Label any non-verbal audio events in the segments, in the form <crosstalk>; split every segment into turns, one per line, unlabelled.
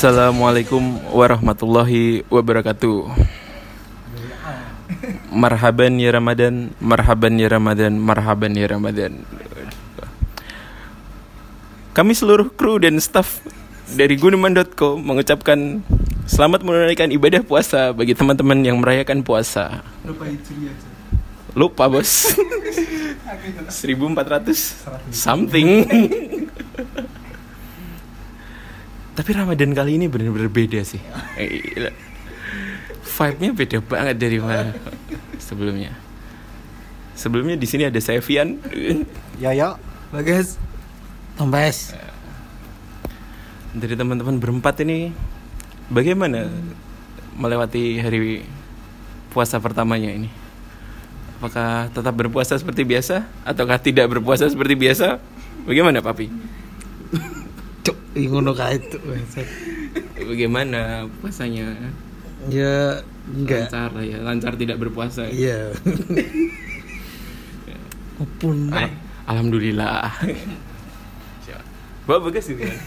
Assalamualaikum warahmatullahi wabarakatuh. Marhaban ya Ramadan, marhaban ya Ramadan, marhaban ya Ramadan. Kami seluruh kru dan staf dari gunuman.co mengucapkan selamat menunaikan ibadah puasa bagi teman-teman yang merayakan puasa.
Lupa
bos. <laughs> 1400 something. <laughs> Tapi Ramadan kali ini benar-benar beda sih. Vibe-nya beda banget dari mana sebelumnya. Sebelumnya di sini ada saya Vian.
Ya ya.
Bagas.
Tombes.
Dari teman-teman berempat ini bagaimana melewati hari puasa pertamanya ini? Apakah tetap berpuasa seperti biasa ataukah tidak berpuasa seperti biasa? Bagaimana, Papi?
Cuk, ngono kae itu.
Bagaimana puasanya?
Ya enggak.
Lancar lah ya, lancar tidak berpuasa.
Iya. <laughs> Opun.
Al- Alhamdulillah. Bawa bagas gitu kan?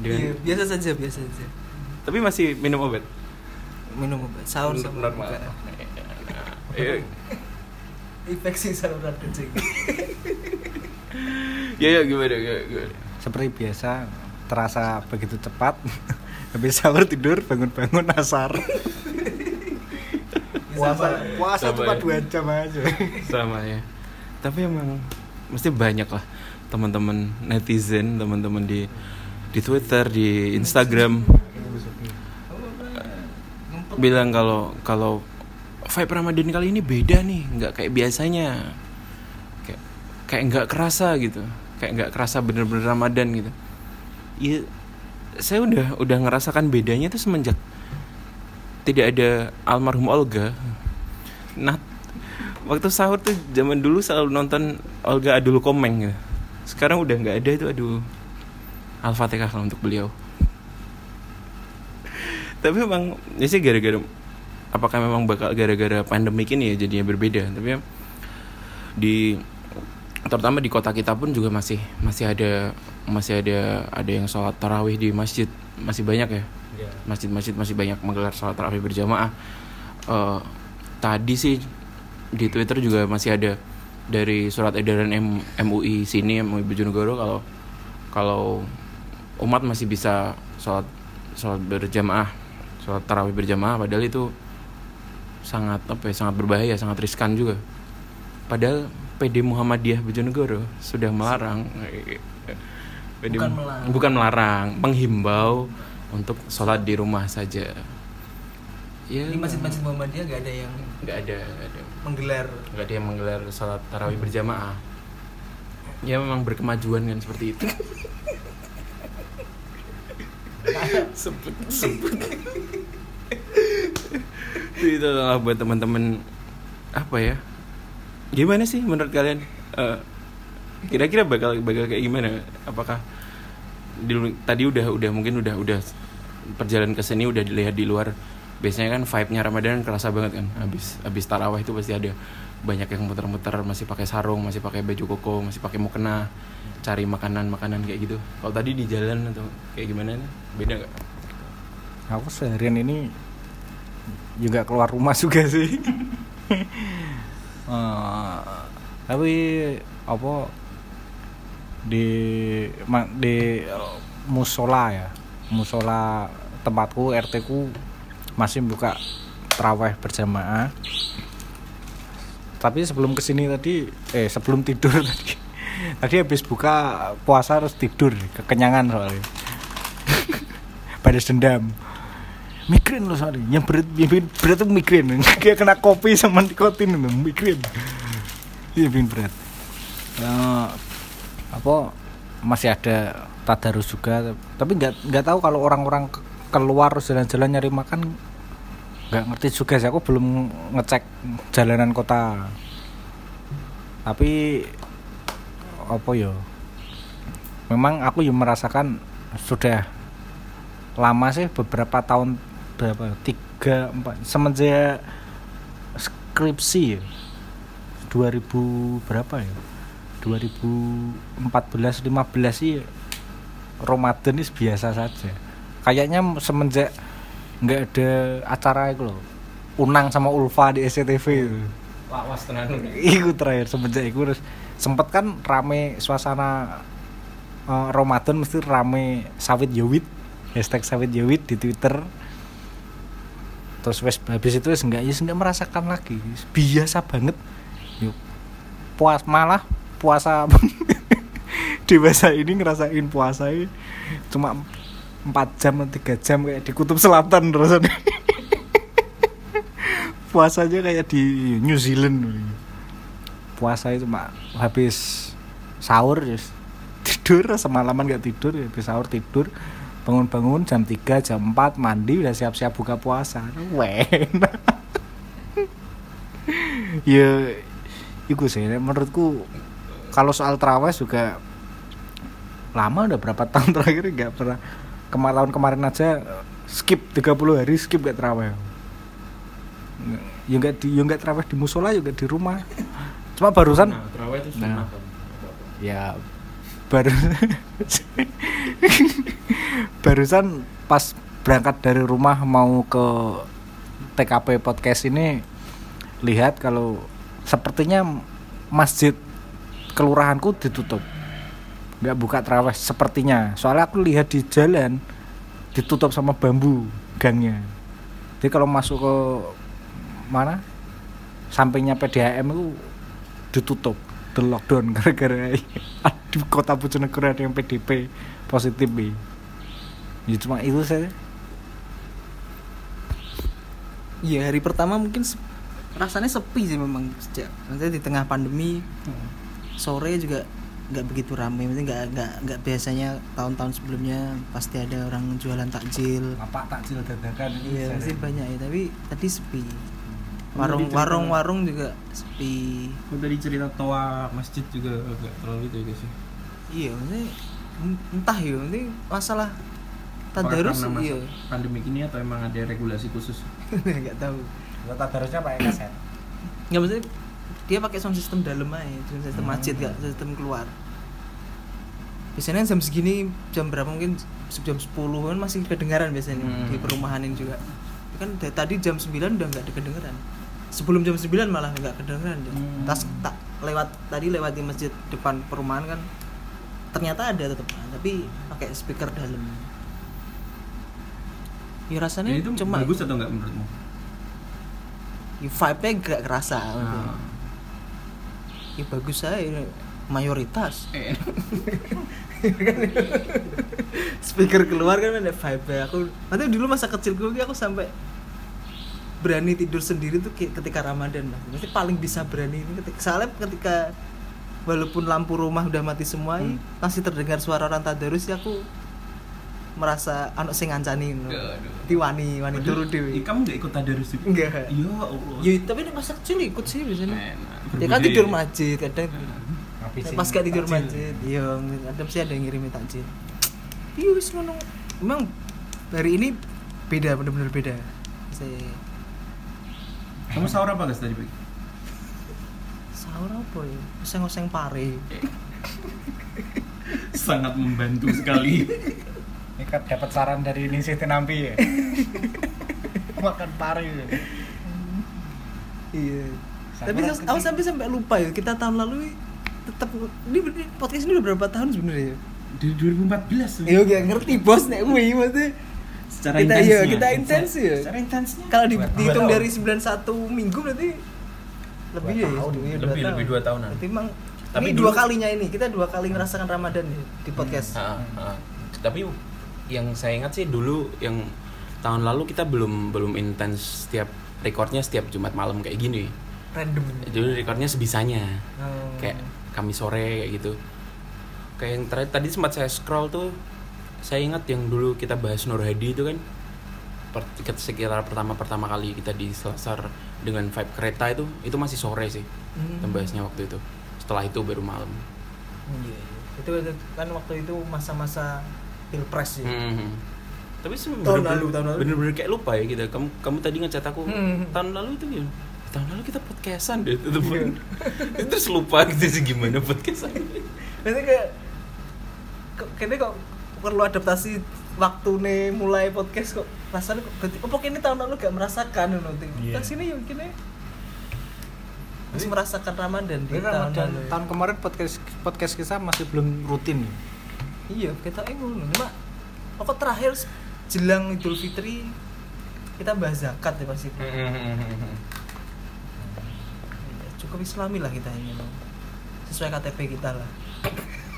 Dengan,
Iya, biasa saja, biasa saja.
Tapi masih minum obat?
Minum obat sahur sama
Normal.
buka. <laughs>
Iya.
Infeksi saluran kencing. <laughs>
Ya ya gimana gimana, gimana?
Seperti biasa terasa begitu cepat. <laughs> Habis sahur tidur bangun-bangun asar. <laughs> Puasa puasa
Sama
cuma
ya.
dua jam aja.
Sama ya. <laughs> Tapi emang mesti banyak lah teman-teman netizen, teman-teman di di Twitter, di Instagram bilang kalau kalau vibe Ramadan kali ini beda nih, nggak kayak biasanya. Kayak kayak nggak kerasa gitu. Kayak nggak kerasa bener-bener Ramadan gitu. Iya, saya udah udah ngerasakan bedanya tuh semenjak tidak ada almarhum Olga. Nah, waktu sahur tuh zaman dulu selalu nonton Olga Adul Komeng gitu. Sekarang udah nggak ada itu aduh. Al-Fatihah lah untuk beliau. Tapi memang ya sih gara-gara apakah memang bakal gara-gara pandemik ini ya jadinya berbeda. Tapi ya, di terutama di kota kita pun juga masih masih ada masih ada ada yang sholat tarawih di masjid. Masih banyak ya? Masjid-masjid masih banyak menggelar sholat tarawih berjamaah. Eh, tadi sih di Twitter juga masih ada dari surat edaran M- MUI sini MUI Bojonegoro kalau kalau umat masih bisa sholat sholat berjamaah sholat tarawih berjamaah. Padahal itu sangat apa ya sangat berbahaya sangat riskan juga. Padahal PD Muhammadiyah Bojonegoro sudah melarang
Bukan melarang.
bukan melarang menghimbau untuk sholat di rumah saja. Ya.
Di masjid-masjid Muhammadiyah gak ada yang
nggak ada nggak ada.
menggelar.
Nggak ada yang menggelar sholat tarawih berjamaah. Ya memang berkemajuan kan seperti itu. <laughs> Sebut sebut. Itu adalah buat teman-teman apa ya? Gimana sih menurut kalian? Eh, kira-kira bakal bakal kayak gimana? Apakah di, tadi udah udah mungkin udah udah perjalanan ke sini udah dilihat di luar biasanya kan vibe-nya Ramadan kerasa banget kan habis habis tarawih itu pasti ada banyak yang muter-muter masih pakai sarung masih pakai baju koko masih pakai mukena cari makanan makanan kayak gitu. Kalau tadi di jalan atau kayak gimana nih? Beda nggak?
Aku seharian ini juga keluar rumah <laughs> juga sih. <laughs> Eh, tapi apa di di musola ya. Musola tempatku RT ku masih buka terawih berjamaah. Tapi sebelum ke sini tadi eh sebelum tidur <laughs> tadi tadi habis buka puasa harus tidur kekenyangan soalnya. <laughs> Pada dendam. Migrain loh sorry yang berat yang bikin berat tuh migrain. <laughs> Kayak kena kopi sama nikotin itu migrain. Iya bikin berat. Eh, apa masih ada tadarus juga tapi nggak nggak tahu kalau orang-orang ke- keluar jalan-jalan nyari makan nggak ngerti juga sih. Aku belum ngecek jalanan kota. Tapi apa ya memang aku yang merasakan sudah lama sih beberapa tahun berapa tiga empat semenjak skripsi ya. 2000 berapa ya 2014 15 sih Ramadan ini biasa saja. Kayaknya semenjak nggak ada acara itu loh. Unang sama Ulfa di SCTV itu.
Lawas tenan
Iku terakhir semenjak itu terus. Sempet kan rame suasana eh, Ramadan mesti rame sawit yowit hashtag sawit yowit di Twitter. Terus wes habis itu wes enggak ya enggak merasakan lagi. Biasa banget. Yuk puas malah puasa. <laughs> Dewasa ini ngerasain puasa cuma 4 jam atau 3 jam kayak di kutub selatan rasanya <laughs> puasanya kayak di New Zealand. Puasa itu cuma habis sahur just tidur semalaman gak tidur habis sahur tidur bangun-bangun jam 3 jam 4 mandi udah siap-siap buka puasa. Wena <laughs> ya itu sih menurutku kalau soal terawih juga lama udah berapa tahun <laughs> terakhir nggak pernah kemarin tahun kemarin aja skip 30 hari skip gak terawih ya nggak di ya nggak terawih di musola juga di rumah cuma barusan
nah, terawih itu
Nah.
sunnah kan.
ya baru barusan pas berangkat dari rumah mau ke TKP podcast ini lihat kalau sepertinya masjid kelurahanku ditutup. Nggak buka terawih sepertinya. Soalnya aku lihat di jalan ditutup sama bambu gangnya. Jadi kalau masuk ke mana? Sampingnya PDAM itu ditutup di lockdown <laughs> gara-gara di kota Bojonegoro ada yang PDP positif bi. Ya cuma itu saya
Iya hari pertama mungkin se- rasanya sepi sih memang sejak maksudnya di tengah pandemi sore juga nggak begitu ramai maksudnya nggak nggak nggak biasanya tahun-tahun sebelumnya pasti ada orang jualan takjil.
Apa takjil dadakan
iya pasti banyak ya tapi tadi sepi.
Oh,
warung warung warung juga sepi.
Aku tadi cerita toa masjid juga agak terlalu itu ya guys ya.
iya maksudnya en- entah ya ini masalah tadarus iya.
pandemi ini atau emang ada regulasi khusus? <laughs>
Nggak tahu.
Tadarusnya pakai kaset.
Nggak maksudnya dia pakai sound system dalam aja sound system
Hmm.
masjid nggak sistem keluar biasanya jam segini jam berapa mungkin jam 10 kan masih kedengaran biasanya
Hmm.
di perumahan ini juga kan tadi jam 9 udah nggak ada kedengeran sebelum jam 9 malah nggak kedengeran dia.
Hmm.
tas tak lewat tadi lewat di masjid depan perumahan kan ternyata ada tetap tapi pakai speaker dalam ya rasanya
Jadi itu
cuma
bagus atau enggak menurutmu
ya, vibe-nya gak kerasa
Nah.
Ya bagus saya mayoritas.
Eh, <laughs>
speaker keluar kan ada vibe aku nanti dulu masa kecilku aku sampai berani tidur sendiri tuh ketika Ramadan mas Mesti paling bisa berani ini ketika soalnya ketika walaupun lampu rumah udah mati semua
Hmm.
masih terdengar suara orang tadarus ya aku merasa anak sing ngancani ngono.
Aduh.
Di wani wani turu
Ih,
dewi
kamu enggak ikut tadarus juga
enggak
ya Allah.
Ya tapi ini masa kecil ikut sih biasanya.
Enak.
ya kan tidur masjid kadang. Pas gak tidur masjid iya ada mesti ada yang ngirimin takjil. Iya wis ngono. Memang hari ini beda bener-bener beda. Saya
kamu sahur apa guys tadi pagi
sahur apa ya? Oseng-oseng pare.
Sangat membantu sekali
ini kan dapat saran dari Ningsih Tinampi ya <laughs> makan pare ya.
iya tapi aku sampai sampai lupa ya kita tahun lalu tetap ini, ini podcast ini udah berapa tahun sebenarnya ya
dari 2014 tuh.
iya gak ngerti bos nek wih maksudnya
secara
kita
intensnya.
iya kita intens ya
secara intensnya
kalau di, dihitung dari 91 minggu berarti lebih ya,
tahun.
Lebih-
tahun.
lebih dua tahunan.
Berarti emang
Tapi
ini
dulu-
dua kalinya ini kita dua kali ngerasakan Ramadan ya, di podcast.
Ah, ah. tapi yang saya ingat sih dulu yang tahun lalu kita belum belum intens setiap recordnya setiap Jumat malam kayak gini
Random.
jadi recordnya sebisanya
Oh.
kayak kami sore kayak gitu kayak yang terakhir tadi sempat saya scroll tuh saya ingat yang dulu kita bahas Nur Hadi itu kan per, sekitar pertama pertama kali kita di Selasar dengan vibe kereta itu itu masih sore sih
Hmm.
bahasnya waktu itu setelah itu baru malam
Iya, iya. Itu itu kan waktu itu masa-masa pilpres ya.
Hmm. Tapi sih
Tahun lalu, tahun lalu.
Bener-bener kayak lupa ya gitu. Kamu kamu tadi ngecat aku
Hmm.
tahun lalu itu ya. Tahun lalu kita podcastan deh itu
Iya.
Terus lupa <laughs> gitu sih gimana podcastan.
Nanti kayak kayaknya kok perlu adaptasi waktu nih mulai podcast kok rasanya kok berarti apa ini tahun lalu gak merasakan ngono ting
Iya.
kan sini yuk kini masih merasakan Ramadan di tahun
Ramadan
lalu ya.
tahun kemarin podcast podcast kita masih belum rutin.
Iya kita eh ngono. Cuma pokok terakhir jelang Idul Fitri kita bahas zakat ya pasti Iya, cukup islami lah kita ini loh sesuai KTP kita lah.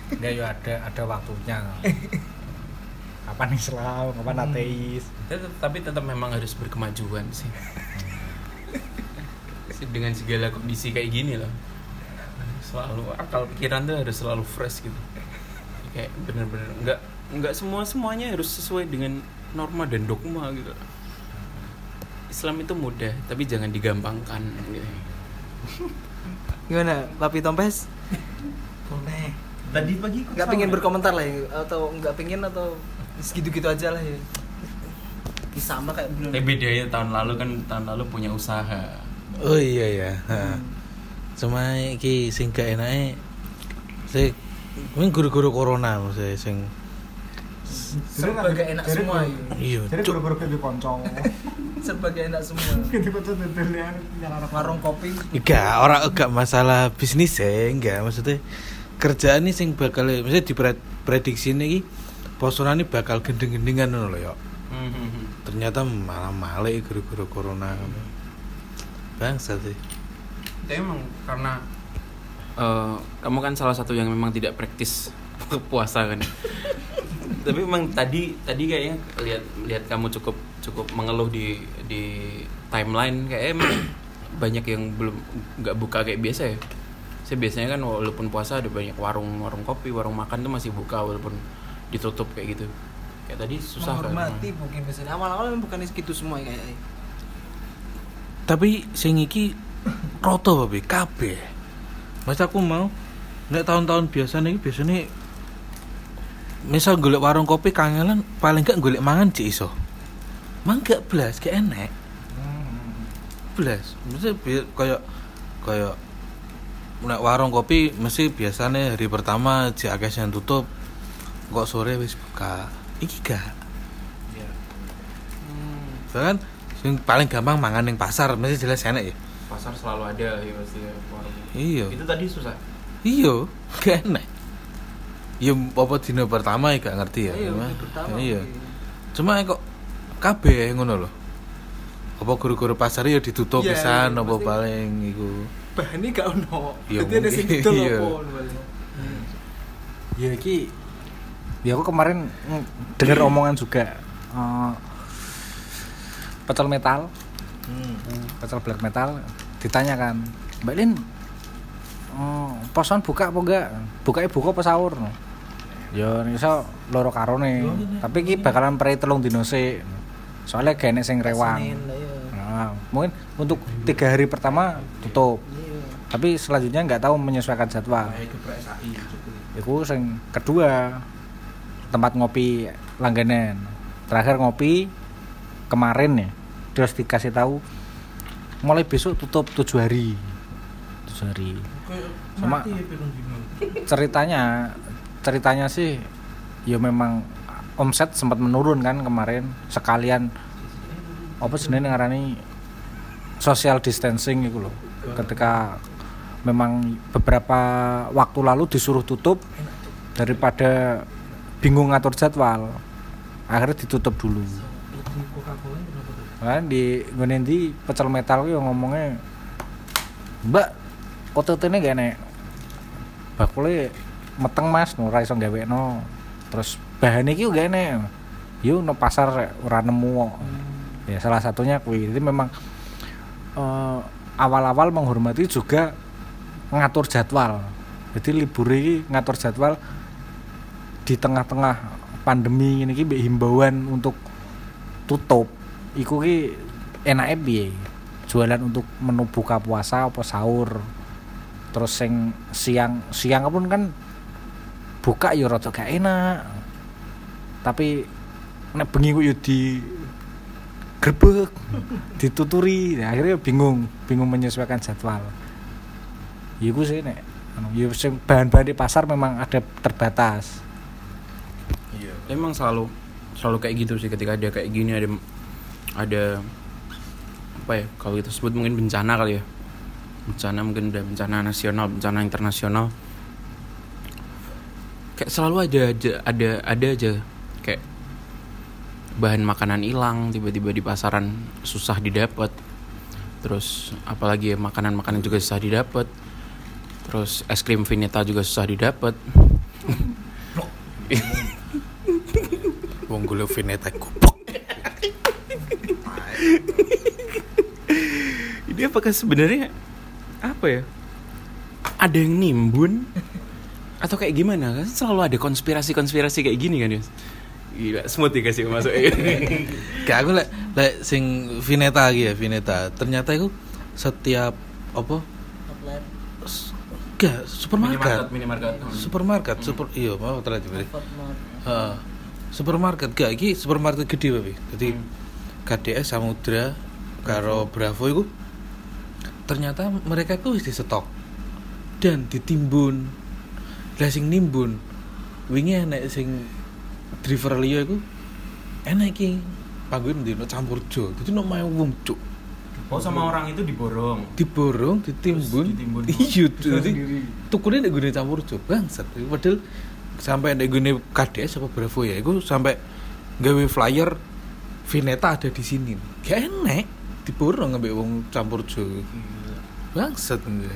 Enggak ya ada ada waktunya. <laughs> Kapan Islam, kapan
Hmm.
ateis.
Tapi tetap memang harus berkemajuan sih. Sih, dengan segala kondisi kayak gini loh. Selalu akal pikiran tuh harus selalu fresh gitu kayak bener-bener nggak nggak semua semuanya harus sesuai dengan norma dan dogma gitu Islam itu mudah tapi jangan digampangkan gitu. <laughs>
gimana Papi Tompes
boleh tadi pagi
nggak pengen
ya?
berkomentar lah ya atau nggak pengen atau segitu-gitu aja lah ya sama kayak belum
tapi bedanya tahun lalu kan tahun lalu punya usaha
oh iya ya ha. cuma iki sing gak enake sing mungkin guru-guru corona maksudnya sing
serba gak enak semua ya.
iya
Jadi
cuk
baru-baru ganti konco. <laughs>
serba gak enak semua
konco dendel yang yang
warung kopi
Enggak, orang enggak masalah bisnis ya, enggak maksudnya kerjaan ini sing bakal maksudnya diprediksi ini posonan ini bakal gendeng-gendengan ngono lho ya. Ternyata malah malik guru-guru corona. Bangsa sih.
Tapi emang karena eh, kamu kan salah satu yang memang tidak praktis <laughs> puasa kan. Tapi memang tadi tadi kayaknya lihat lihat kamu cukup cukup mengeluh di di timeline kayak emang <clears throat> banyak yang belum nggak buka kayak biasa ya. Saya biasanya kan walaupun puasa ada banyak warung warung kopi, warung makan tuh masih buka walaupun ditutup kayak gitu. Kayak tadi susah kan.
menghormati mungkin biasanya awal-awal memang bukan segitu semua ya kayak
Tapi sing iki <clears throat> roto babe kabeh. Mas aku mau nek tahun-tahun biasa nih biasanya misal golek warung kopi kangelan paling gak golek mangan cik iso. Mang gak belas gak enek. Belas. Mesti bi- kayak kayak nek warung kopi mesti biasanya hari pertama jek akeh sing tutup kok sore wis buka. Iki gak. Bahkan sing paling gampang mangan ning pasar mesti jelas enak ya.
Pasar selalu ada ya pasti ya, warung.
Iya.
Itu tadi susah.
Iya, gak enak. Ya apa dino pertama ya gak ngerti ya.
Iya,
Cuma-
pertama.
Iya. Cuma kok kabeh ngono loh. Apa guru-guru pasar ya ditutup
Iya,
pisan
iya,
apa paling iku.
bahannya gak ono
Ya,
jadi ada sing
mungkin,
didol
iya.
apa ngono paling.
Ya iki ya aku kemarin mm, dengar omongan juga eh, pecel metal, pecel black metal ditanyakan, Mbak Lin eh, poson buka apa enggak? Bukanya buka apa sahur? Ya iso loro karone. Tapi iki bakalan prei telung dino sik. Soalnya gak enek sing rewang. Nah, mungkin untuk tiga hari pertama tutup.
Iya.
Tapi selanjutnya nggak tahu menyesuaikan jadwal. Iku sing kedua tempat ngopi langganan. Terakhir ngopi kemarin ya. Terus dikasih tahu mulai besok tutup tujuh hari. Tujuh hari. Cuma ceritanya ceritanya sih ya memang omset sempat menurun kan kemarin sekalian apa sebenarnya ngarani social distancing gitu loh ketika memang beberapa waktu lalu disuruh tutup daripada bingung ngatur jadwal akhirnya ditutup dulu kan di di pecel metal yang ngomongnya mbak ini gak enek? Bakule meteng mas no ra iso gawe no terus bahan iki gak enek. Yuk no pasar ora nemu kok. ya salah satunya kuwi. Jadi memang eh, awal-awal menghormati juga ngatur jadwal. Jadi libur ini ngatur jadwal di tengah-tengah pandemi ini ki himbauan untuk tutup iku ki enake piye? Jualan untuk menu buka puasa apa sahur? Terus sing siang siang pun kan buka ya rada gak enak. Tapi nek bengi yo di grebek <laughs> dituturi nah, akhirnya bingung bingung menyesuaikan jadwal. Ya iku sih nek anu, ya bahan-bahan di pasar memang ada terbatas.
Iya.
emang selalu selalu kayak gitu sih ketika ada kayak gini ada ada apa ya kalau kita sebut mungkin bencana kali ya. Bencana mungkin udah bencana nasional bencana internasional. Kayak selalu ada aja ada ada aja. Kayak bahan makanan hilang tiba-tiba di pasaran susah didapat terus apalagi ya makanan-makanan juga susah didapat terus es krim Vineta juga susah didapat
Wong gula vineta goblok.
Ini apakah sebenarnya apa ya? Ada yang nimbun? Atau kayak gimana? Kan selalu ada konspirasi-konspirasi kayak gini kan Yus gila smooth dikasih masuk. <laughs>
Kayak aku lek lek sing vineta lagi ya, vineta. Ternyata itu setiap apa? Gak, supermarket.
minimarket
Supermarket, super iya, mau terlihat. Supermarket gak iki supermarket gede Bapak. Jadi KDS Samudra karo Bravo itu ternyata mereka itu di stok dan ditimbun. Lah sing nimbun wingi enek sing driver liya iku enek iki panggon ndino campur jo. Dadi nek main wong cuk.
oh sama orang itu diborong
Diborong, ditimbun. Iya, dadi tukune nek gune campur jo. Bangsat. Padahal sampai nek gune KDS apa Bravo ya iku sampai gawe flyer Vineta ada di sini. Gak enek diborong ambek wong campur jo. Bangsat bener.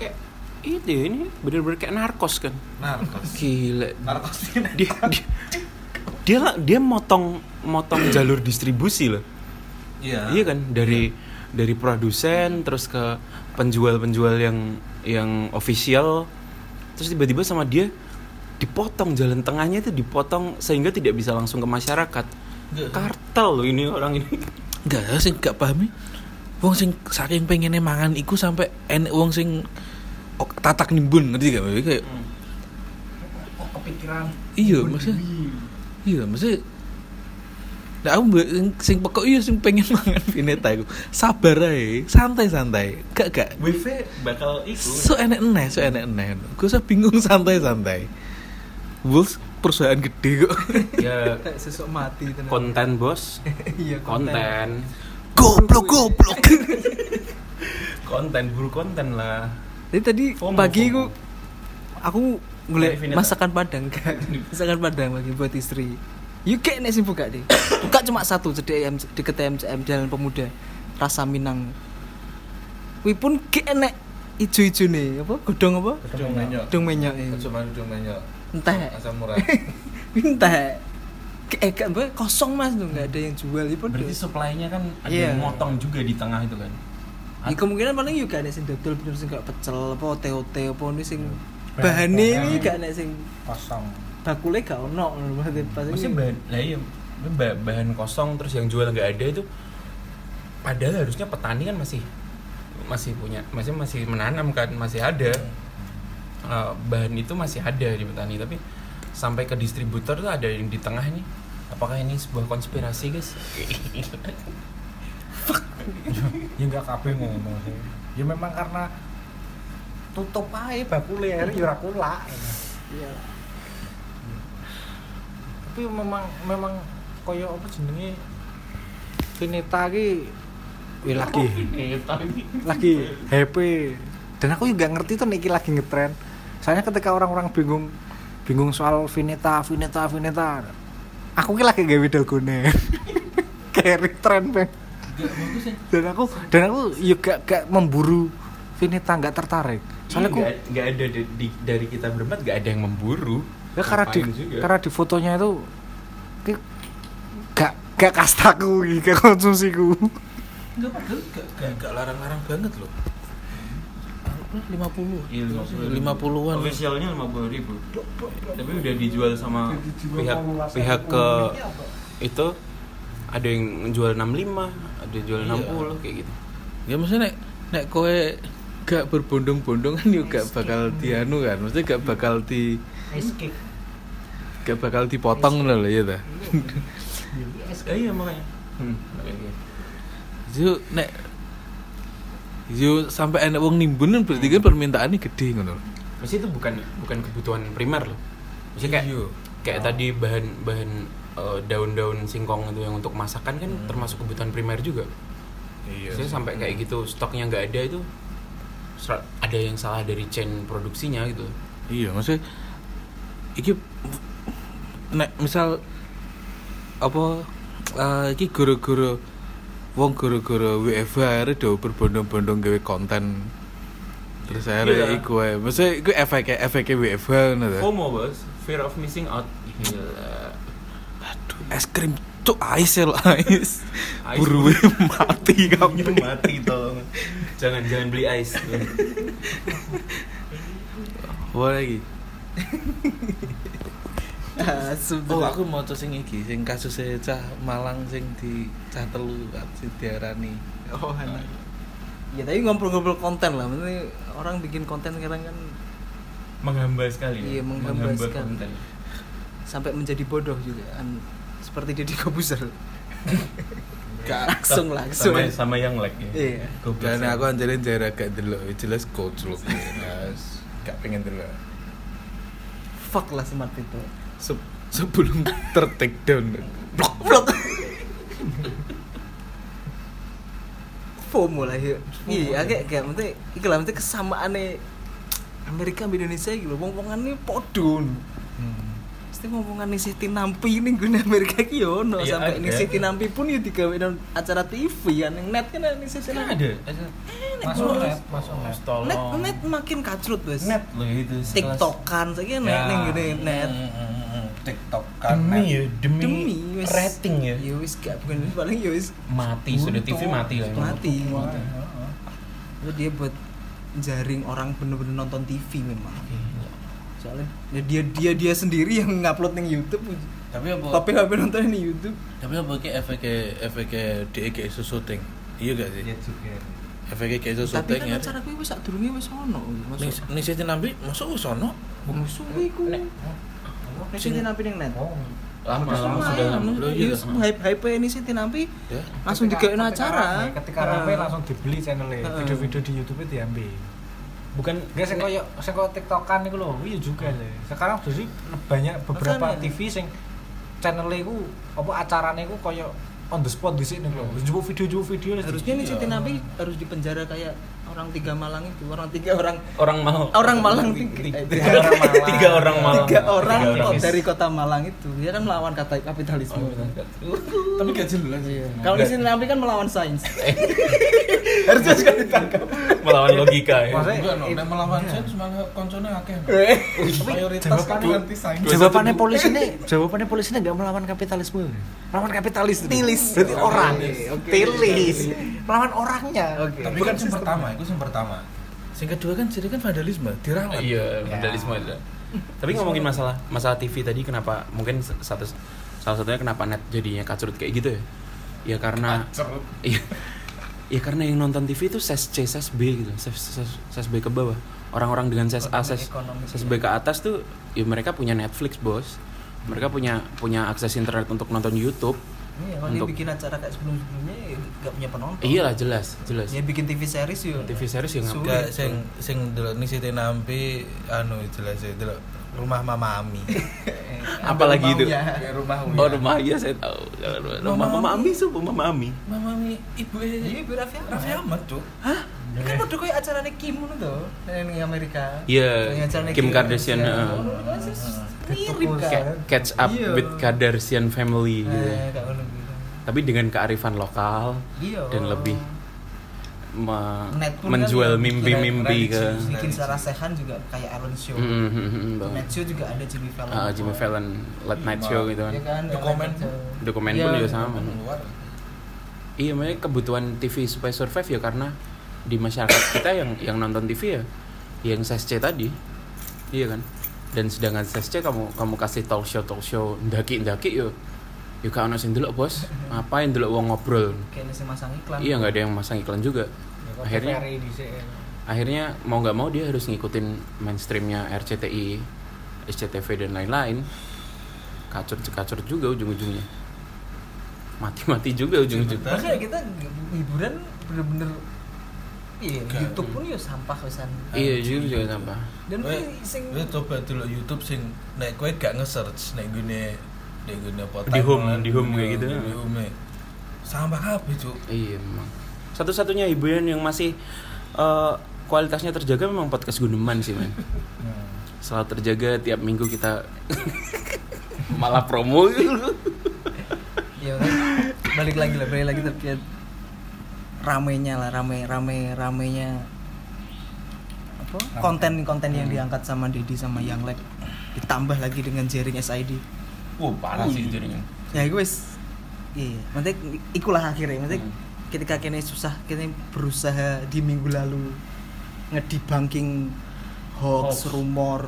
kayak itu ya, ini bener-bener kayak narkos kan?
Narkos.
gila.
Narkos
dia dia dia, dia motong motong jalur distribusi loh.
Iya.
iya kan? Dari dari produsen terus ke penjual-penjual yang yang official. Terus tiba-tiba sama dia dipotong jalan tengahnya itu dipotong sehingga tidak bisa langsung ke masyarakat. Kartel loh ini orang ini.
Enggak, sing gak pahami. Wong sing saking pengennya mangan iku sampai enek wong sing ok, tatak nimbun ngerti gak? Maksudnya Kayak
oh, kepikiran
iya, maksudnya iya, maksudnya Nah, aku mbak sing, sing pokok iya sing pengen <laughs> mangan vineta iku. Sabar ae, santai-santai. Gak gak.
WV bakal itu
So enek eneh, so enek eneh. Gue usah bingung <laughs> santai-santai. Wolves perusahaan gede kok.
ya <laughs>
Kayak sesuk mati tenan.
konten bos
Iya,
konten
goblok goblok. <laughs>
konten buru konten lah
Jadi tadi
FOMO,
pagi
FOMO.
aku aku ngeliat masakan Padang kan. <laughs> masakan Padang bagi buat istri. Yuk kayak nek sing buka deh. Buka cuma satu cedek M deket MCM Jalan Pemuda. Rasa Minang. Wih pun kayak nek ijo-ijo nih apa godong apa
Gedung menyok.
godong menyok ya.
Cuma gedung menyok.
entah
Asam murah. <laughs>
entah eh mbak kosong mas tuh nggak ada yang jual itu
berarti supply-nya kan ada
Iya.
yang motong juga di tengah itu kan?
Ya, kemungkinan paling juga ada sing dodol bener sing gak pecel apa ote-ote apa ini sing
Bahan-
bahane
bahan.
iki gak nek sing
kosong.
bakule gak ono berarti pas
Maksudnya bahan, lah iya, ba- bahan kosong terus yang jual nggak ada itu padahal harusnya petani kan masih masih punya masih masih menanam kan masih ada. Uh, bahan itu masih ada di petani tapi sampai ke distributor tuh ada yang di tengah nih apakah ini sebuah konspirasi guys? <laughs>
Ya nggak kabeh ngono sih. Ya memang karena tutup aja bakule air ya ora kulak.
Iya.
Tapi memang memang koyo apa jenenge? Vineta ki wih, lagi. Lagi happy dan aku juga ngerti tuh Niki lagi ngetren. Soalnya ketika orang-orang bingung bingung soal Vineta Vineta Vineta. Aku ki lagi gawe dalgone <laughs> carry tren bang. Dan aku dan aku juga gak memburu Vineta nggak tertarik. Soalnya aku
nggak nggak ada di, di- dari kita berempat nggak ada yang memburu.
Ya karena di
juga.
karena di fotonya itu ki- gak gak kastaku gak konsumsiku.
Gak, gak, gak larang-larang banget loh. Lima puluh,
Iya, 50.
lima puluhan.
Officialnya lima puluh ribu. Tapi udah dijual sama pihak pihak ke itu ada yang jual 65 ada yang jual
Iya.
60 kayak gitu.
Ya maksudnya nek nek kowe gak berbondong-bondong kan juga gak bakal dianu kan, maksudnya gak bakal di gak bakal dipotong loh ya ta.
Eh, iya makanya. Hmm. kayak gitu.
Yo nek yo sampai enek wong nimbun kan berarti kan permintaannya gede ngono.
Maksudnya itu bukan bukan kebutuhan primer loh. Maksudnya kayak
Iya.
kayak tadi bahan bahan eh, daun-daun singkong itu yang untuk masakan kan termasuk kebutuhan primer juga
Iya.
Maksudnya sampai kayak gitu stoknya nggak ada itu ada yang salah dari chain produksinya gitu
Iya, maksudnya iki nek misal apa eh, iki guru-guru wong guru-guru WFH akhirnya do berbondong-bondong gawe konten terus akhirnya
Iya.
iku ae. Maksudnya iku efeknya efeknya WFH ngono.
FOMO bos fear of missing out Gila.
Aduh, es krim cuk ais ya lo ais.
Ais.
Buru mati <laughs> kamu.
mati tolong jangan jangan beli ice
Wah lagi. <laughs> Oh, aku mau sing iki, sing kasusnya cah Malang sing di cah telu sing diarani.
oh anak ya tapi ngobrol-ngobrol konten lah maksudnya orang bikin konten sekarang kan
menghamba sekali
Iya, menghamba sekali.
konten.
sampai menjadi bodoh juga kan seperti Deddy Kobuzer <laughs>
Gak.
langsung langsung
sama, sama yang like ya
Iya.
Dan aku anjalin jarak gak delok, jelas coach lu. Jelas gak pengen delok.
fuck lah smart itu
Se- sebelum ter take down.
blok blok FOMO lah ya iya kayak kayak maksudnya iki lah maksudnya kesamaannya Amerika sama Indonesia gitu wong wongan ini podun Mesti ngomongan nih Siti Nampi ini gue Amerika ki yo ono
Iya,
sampai nih Siti Nampi pun yo digawe nang acara TV kan yang net kan nih Siti Nampi.
ada
Masuk
bos.
net, masuk net.
Net net makin kacrut bos.
net loh itu
TikTokan saiki net
Ya.
ning gede net.
TikTok
demi ya demi,
Demi wis
rating ya
Ya wis gak bukan wis paling ya wis
mati sudah TV mati lah emang.
mati. Itu dia buat jaring orang bener-bener nonton TV memang.
Gila.
Soalnya ya dia dia dia sendiri yang ngupload ning YouTube.
Tapi apa?
Tapi HP nonton di YouTube.
Tapi apa ki efeknya efeknya dia kayak syuting? Iya gak sih? Efeknya kayak isu
Tapi kan
ya.
acara wis sak durunge wis ono.
Nih
Masuk.
nih sih nambi masuk ke sono.
Musuh iku. Nek sing nampi ning net.
lama
Terus
lama
lumayan.
sudah lama
Loh,
Iya,
iya.
hype hype ini sih nampi
Ya.
langsung digawe acara.
Ketika rame langsung dibeli channelnya. Video-video di YouTube itu diambil.
bukan
Gak sing koyo sing koyo TikTokan iku lho, iya juga sih. Sekarang jadi banyak beberapa
Makanya.
TV sing channelnya iku apa acarane iku koyo on the spot di sini lho. Jupuk video jupuk video
Harusnya nih Siti Nampi harus dipenjara kayak orang tiga Malang itu, orang tiga orang
orang mau
orang Malang
tiga,
tiga,
tiga,
tiga orang Malang.
tiga orang Malang
Tiga orang
Tiga
dari kota Malang itu. Dia kan melawan kata kapitalisme.
Tapi gak jelas.
Iya. Kalau di Nampi kan melawan sains. Harusnya juga ditangkap.
melawan logika ya
Maksudnya
melawan saya semangat koncone akeh.
Eh,
Mayoritas kan anti sains.
Jawabannya polisi ini, jawabannya polisi ini nggak melawan kapitalisme, melawan kapitalis.
Tilis.
berarti orang.
Oke.
Tilis, melawan orangnya.
Tapi kan yang pertama, itu yang pertama. Yang kedua kan jadi kan vandalisme, dirawat.
iya vandalisme ada tapi ngomongin masalah masalah TV tadi kenapa mungkin satu salah satunya kenapa net jadinya kacrut kayak gitu ya? Ya karena iya. Ya karena yang nonton TV itu ses C ses B gitu ses, ses, ses B ke bawah. Orang-orang dengan ses A ses, ses B ke atas tuh ya mereka punya Netflix bos. Mereka punya punya akses internet untuk nonton YouTube
Iya, kalau dia
Untuk-
bikin acara kayak sebelum-sebelumnya ya gak punya penonton.
iyalah jelas jelas
Ya bikin TV series yuk.
TV series yang
Sulit.
Enggak sing sing delok nih Siti Nampi anu jelas ya delok rumah Mama Ami. <laughs>
apalagi itu.
Ya rumah
oh rumah iya saya tahu rumah Mama Ami Mama Ami
Mama Ami ibu
Iya, Ibu Raffi Ahmad.
Raffi Ahmad, Cuk.
Ya kan udah kayak acara Kim ngono tuh, yang Amerika.
Iya,
acaranya
Kim Kardashian,
Iya.
heeh.
Mirip kan.
Catch up
Iya.
with Kardashian family gitu.
Eh, gitu.
Tapi dengan kearifan lokal
Iya.
dan lebih me- menjual
kan yang
mimpi-mimpi
bikin-
ke
bikin Sarah Sehan juga kayak Aaron Show.
Mm, mm, mm, mm, banget.
Net Show juga ada Jimmy Fallon.
Ah, Jimmy Fallon late night show gitu kan.
Iya kan?
Dokumen.
Night.
Dokumen
Iya.
pun juga sama. Iya, makanya kebutuhan TV supaya survive ya karena di masyarakat kita yang yang nonton TV ya yang SC tadi. Iya kan? Dan sedangkan SC kamu kamu kasih talk show talk show ndaki-ndaki yo. Yo gak ono sing delok, Bos. Ngapain delok wong ngobrol?
Masang iklan.
Iya nggak ada yang masang iklan juga. Akhirnya akhirnya mau nggak mau dia harus ngikutin mainstreamnya RCTI, SCTV dan lain-lain. Kacur kacur juga ujung-ujungnya. Mati-mati juga ujung-ujungnya.
Makanya kita hiburan bener-bener iya
Gak.
YouTube pun ya sampah wisan
iya YouTube juga sampah.
Dan kuwi sing
kowe coba dulu YouTube sing nek kowe gak nge-search nek gune nek gune apa
Di home,
timeline,
di home kayak gitu.
Di home. Sampah kabeh, Cuk.
iya memang. Satu-satunya hiburan yang masih eh, kualitasnya terjaga memang podcast Guneman sih men. Selalu terjaga tiap minggu kita <laughs> malah promo.
Ya kan? Balik lagi lah balik lagi tapi ya ramenya lah rame rame ramenya. Apa? Konten konten yang diangkat sama Dedi sama Yang Lab ditambah lagi dengan jaring SID
wow parah sih jaringan
ya gue iya. Nanti ikulah akhirnya. Nanti
Hmm.
ketika kini susah kini berusaha di minggu lalu ngedebunking hoax,
Hoax.
rumor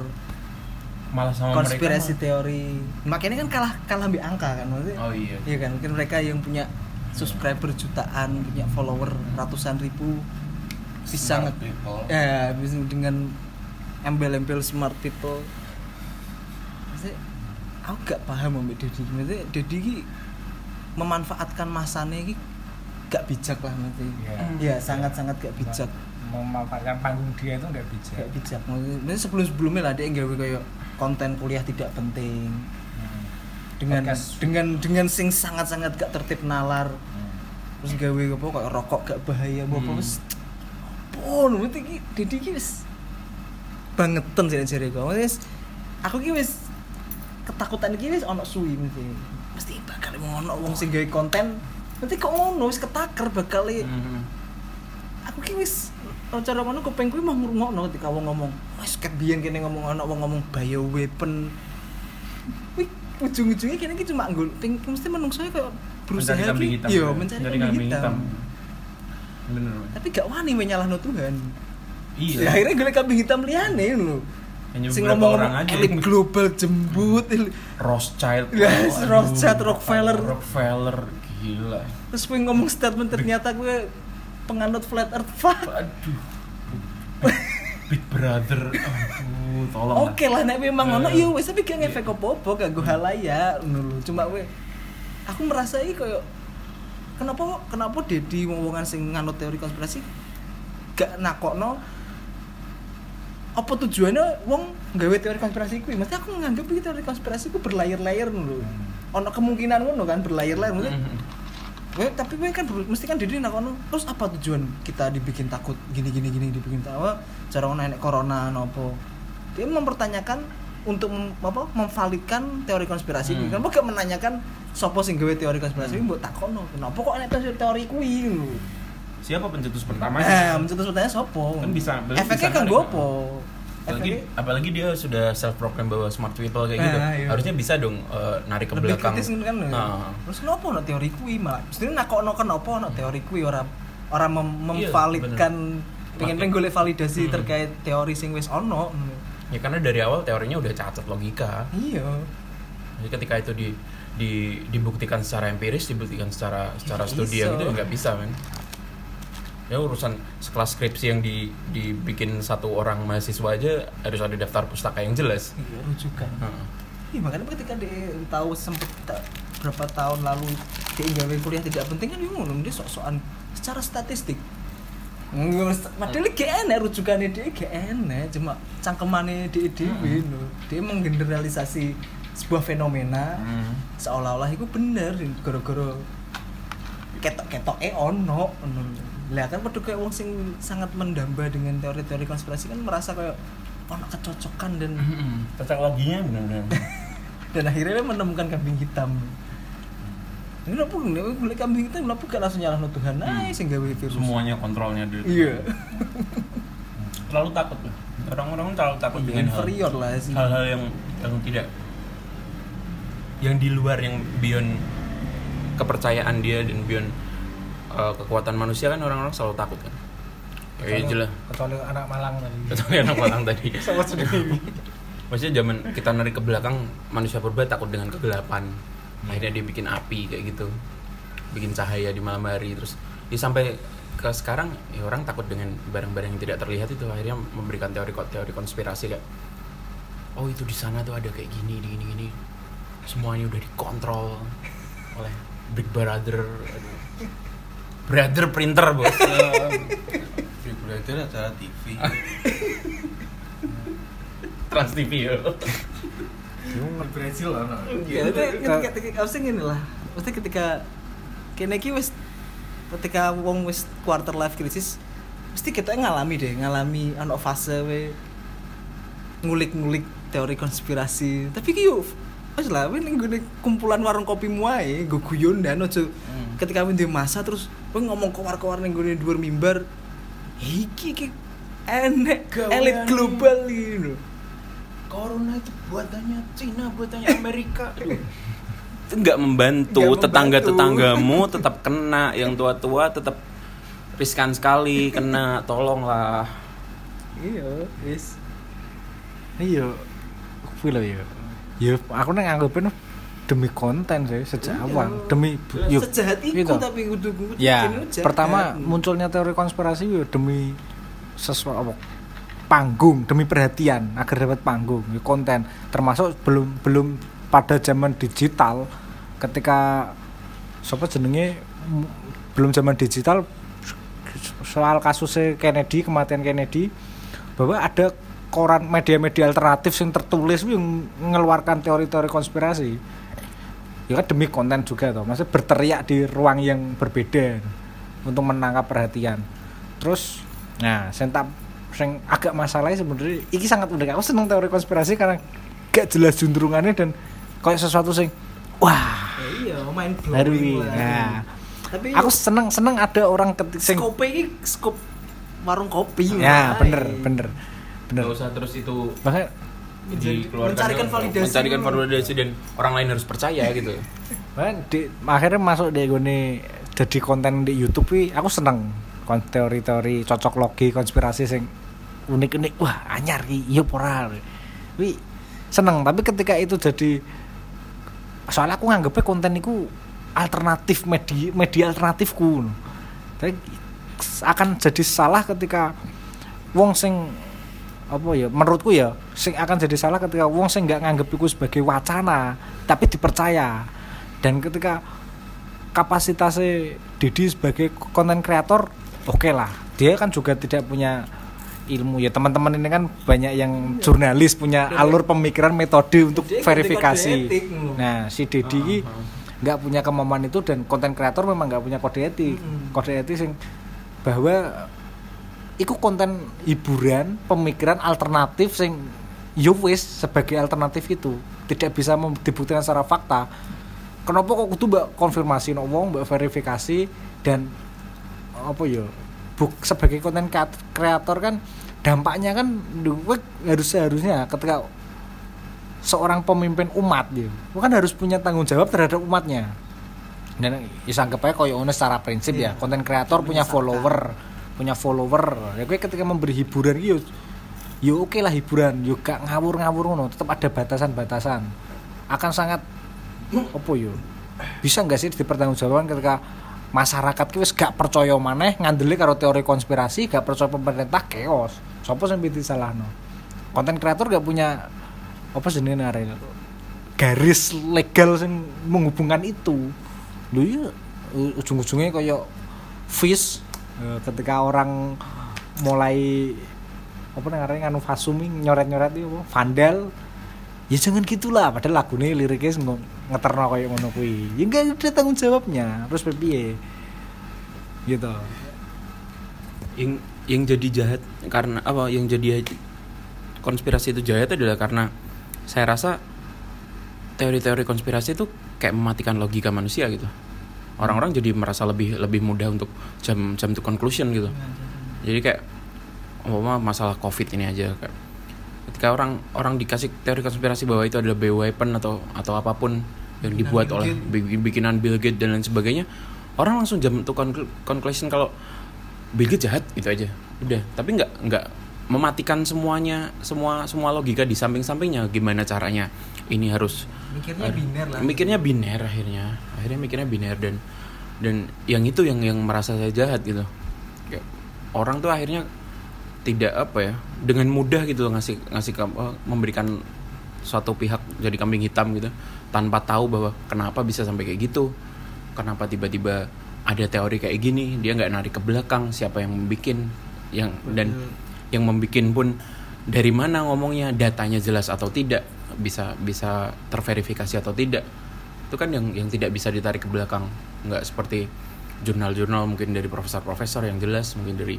malah sama
konspirasi
mereka
teori. Makanya kan kalah kalah ambil angka kan maksudnya.
Oh iya.
Iya kan, mungkin mereka yang punya subscriber jutaan, punya follower ratusan ribu bisa nge-
people.
ya bisa dengan embel-embel smart people. Maksudnya, aku gak paham sama Dedi. Maksudnya Dedi ini memanfaatkan masanya ini gak bijak lah maksudnya.
Iya.
Iya, sangat-sangat gak bijak.
memanfaatkan panggung dia itu nggak bijak
Gak bijak. Maksudnya sebelum sebelumnya lah dia yang gawe kayak konten kuliah tidak penting. Dengan
Podcast.
dengan dengan sing sangat-sangat gak tertib nalar
Hmm.
terus gawe apa kayak rokok gak bahaya apa apa
Hmm.
wis pon berarti ki Dedi ki wis bangetan sih jare kok wis aku ki wis ketakutan iki wis ono suwi mesti mesti bakal ono wong sing gawe konten nanti kok ngono wis ketaker bakal
Mhm.
aku ki wis cara ngono kuping kuwi mau ngrungokno ketika wong ngomong wis ket biyen kene ngomong ono wong ngomong bio weapon ujung-ujungnya kene ki cuma nggol ping mesti menungso kayak berusaha
Mencari kambing hitam.
Iya
ya.
mencari
Mencari
kambing hitam.
bener
tapi gak wani we nyalahno Tuhan.
Iya.
Ya, akhirnya gue kambing hitam liane lho.
Hanya
sing ngomong
orang aja.
elit global jembut il-
Rothschild.
Yes,
aduh, <laughs>
Rothschild, Rockefeller.
Rockefeller gila.
Terus gue ngomong statement ternyata gue penganut flat earth fuck
aduh <laughs> Big Brother aduh tolong.
Oke lah, nek memang
Eh.
ngono iya wis tapi gak ngefek apa-apa, gak gue halaya ngono lho. Cuma we aku merasa iki koyo kenapa kenapa Dedi ngomongan sing nganut teori konspirasi gak nakokno apa tujuannya wong gawe teori konspirasi kuwi mesti aku nganggep iki teori konspirasi ku berlayar-layar ngono lho. Ono kemungkinan ngono kan berlayar-layar mesti
Mhm.
Gue tapi gue kan mesti kan Dedi nakono terus apa tujuan kita dibikin takut gini gini gini dibikin tawa cara ngono enek corona nopo dia mempertanyakan untuk mem, apa memvalidkan teori konspirasi
Hmm.
kan gak menanyakan sopo sing gawe teori konspirasi kuwi mbok takono kenapa kok enek teori, teori kuwi
siapa pencetus pertama?
Eh mencetus pertanyaan sopo
Kan bisa-
efeknya
bisa
kan gue apa
apalagi apalagi dia sudah self proclaim bahwa smart people kayak gitu
Ah, iya.
harusnya bisa dong eh, narik ke
lebih
belakang
kritis kan lho.
Nah.
terus kenapa ono teori kuwi malah mesti nakokno kenapa ono teori kuwi ora ora mem-
Iya,
memvalidkan pengen pengen golek validasi
Hmm.
terkait teori sing wis ono
ya karena dari awal teorinya udah cacat logika
iya
jadi ketika itu di di dibuktikan secara empiris dibuktikan secara secara
Nggak
studi yang
iso.
itu ya nggak bisa men ya urusan sekelas skripsi yang di dibikin satu orang mahasiswa aja harus ada daftar pustaka yang jelas
iya rujukan
Heeh.
iya makanya ketika dia tahu sempet berapa tahun lalu dia gawe kuliah tidak penting kan dia ngono dia sok-sokan secara statistik Padahal gak enak rujukannya dia gak enak cuma cangkemannya dia dewe lho. dia menggeneralisasi sebuah fenomena
Hmm.
seolah-olah itu bener gara-gara ketok-ketok eh ono. Lah kan padha kayak wong sing sangat mendamba dengan teori-teori konspirasi kan merasa kayak ono kecocokan dan
cocok loginya benar-benar <laughs>
dan akhirnya dia menemukan kambing hitam. Ini apa nih gue kambing hitam kenapa gak langsung nyalahno Tuhan ae sing gawe virus.
semuanya kontrolnya dari
Iya. <laughs>
terlalu takut lah orang-orang terlalu takut
Iya,
dengan hal-
inferior lah sih.
hal-hal yang yang tidak yang di luar yang beyond kepercayaan dia dan beyond uh, kekuatan manusia kan orang-orang selalu takut kan? Kayak jelas
kecuali anak Malang tadi.
Kecuali anak Malang tadi. <laughs>
Sama sendiri.
Maksudnya zaman kita narik ke belakang manusia purba takut dengan kegelapan. Akhirnya dia bikin api kayak gitu. Bikin cahaya di malam hari terus ya sampai ke sekarang ya orang takut dengan barang-barang yang tidak terlihat itu. Akhirnya memberikan teori teori konspirasi kayak oh itu di sana tuh ada kayak gini gini gini. Semuanya udah dikontrol oleh Big Brother aduh. Brother printer bos Big
Kira acara TV.
Trans TV ya.
Brazil ana.
ya itu ketika ketika harusnya gini lah maksudnya ketika kene iki wis ketika wong wis quarter life crisis mesti kita ngalami deh ngalami ono fase we ngulik-ngulik teori konspirasi tapi ki yo wis lah we ning kumpulan warung kopi muae go guyon dan ojo ketika we di masa terus we ngomong kowar-kowar ning gone dhuwur mimbar iki ki enek elit
ini.
global gitu
Corona itu buatannya Cina, buatannya Amerika. <laughs> itu nggak membantu.
Nggak membantu.
Tetangga-tetanggamu tetap kena, yang tua-tua tetap riskan sekali kena. <laughs> Tolonglah.
iya wis
Iya. Kuwi lho ya. Ya aku nang anggapin demi konten sih sejak
Iya.
awal. Demi yuk,
sejahat iku
gitu.
tapi kudu
Ya,
bikin jahat.
pertama munculnya teori konspirasi ya demi sesuatu panggung, demi perhatian agar dapat panggung, ya, konten. Termasuk belum belum pada zaman digital ketika siapa jenenge belum zaman digital soal kasusnya Kennedy, kematian Kennedy bahwa ada koran media-media alternatif yang tertulis yang mengeluarkan teori-teori konspirasi. Ya kan demi konten juga toh. Maksudnya berteriak di ruang yang berbeda untuk menangkap perhatian. Terus nah saya tak sing agak masalahnya sebenarnya iki sangat unik. Aku seneng teori konspirasi karena gak jelas juntrungannya dan kayak sesuatu sing wah
Ya iya main
baru ini nah
tapi
aku seneng seneng ada orang ketik sing
skop iki skop warung kopi.
Ya
wae.
bener bener bener.
Nggak usah terus itu
makanya
Mencarikan validasi
mencarikan validasi dan orang lain harus percaya gitu.
makanya di, akhirnya masuk di gini jadi konten di YouTube wi aku seneng. Teori-teori cocok logi konspirasi sing unik-unik. Wah anyar ki iya ora? Wi seneng. Tapi ketika itu jadi soalnya aku nganggepnya konten itu alternatif media media alternatifku. Tapi akan jadi salah ketika wong sing apa ya menurutku ya sing akan jadi salah ketika wong sing nggak nganggep itu sebagai wacana tapi dipercaya. Dan ketika kapasitasnya Didi sebagai konten kreator oke lah. Dia kan juga tidak punya ilmu. Ya teman-teman ini kan banyak yang jurnalis punya alur pemikiran metode untuk verifikasi.
kode etik, ngono.
nah si Dedi ini nggak punya kemampuan itu dan konten kreator memang nggak punya kode etik. Kode etik sing bahwa itu konten hiburan pemikiran alternatif sing yo wis sebagai alternatif itu. Tidak bisa dibuktikan secara fakta. Kenapa kok kudu mbak konfirmasi? No wong mbak verifikasi dan apa ya buk sebagai konten kreat- kreator kan dampaknya kan harus seharusnya ketika seorang pemimpin umat ya. Kan harus punya tanggung jawab terhadap umatnya. Dan bisa anggap aja koyo secara prinsip ya.
Iya.
konten kreator punya follower punya follower. Ya gue ketika memberi hiburan yo yo oke lah hiburan. Yo gak ngawur-ngawur ngono tetap ada batasan-batasan. Akan sangat apa yo? Bisa nggak sih dipertanggungjawabkan ketika masyarakat ki wis gak percaya maneh ngandeli karo teori konspirasi gak percaya pemerintah chaos. Sapa sing piti salahno konten kreator gak punya apa jenenge arek? Garis legal sing menghubungkan itu. Lho iya ujung-ujungnya kayak fish ketika orang mulai apa namanya nganu fasumi nyoret-nyoret itu vandal ya jangan gitulah padahal lagunya liriknya sing ngeterno kayak ngono ya enggak ada tanggung jawabnya terus piye? Gitu.
Yang yang jadi jahat karena apa yang jadi konspirasi itu jahat adalah karena saya rasa teori-teori konspirasi itu kayak mematikan logika manusia gitu orang-orang jadi merasa lebih lebih mudah untuk jam jam to conclusion gitu. Jadi kayak umpama masalah covid ini aja kayak ketika orang orang dikasih teori konspirasi bahwa itu adalah bioweapon atau atau apa pun yang dibuat oleh bi- bikinan Bill Gates dan lain sebagainya orang langsung jam to conclu- conclusion kalau Bill Gates jahat gitu aja. Udah. Tapi nggak nggak mematikan semuanya semua semua logika di samping-sampingnya. Gimana caranya ini harus
mikirnya biner lah.
mikirnya biner akhirnya. Akhirnya mikirnya biner dan dan yang itu yang yang merasa saya jahat gitu. Kayak orang tuh akhirnya tidak apa ya dengan mudah gitu ngasih ngasih kam- eh, memberikan suatu pihak jadi kambing hitam gitu tanpa tahu bahwa kenapa bisa sampai kayak gitu. Kenapa tiba-tiba ada teori kayak gini dia nggak narik ke belakang siapa yang bikin yang dan yang membuat pun dari mana ngomongnya datanya jelas atau tidak bisa bisa terverifikasi atau tidak. Itu kan yang yang tidak bisa ditarik ke belakang. Nggak seperti jurnal-jurnal mungkin dari profesor-profesor yang jelas mungkin dari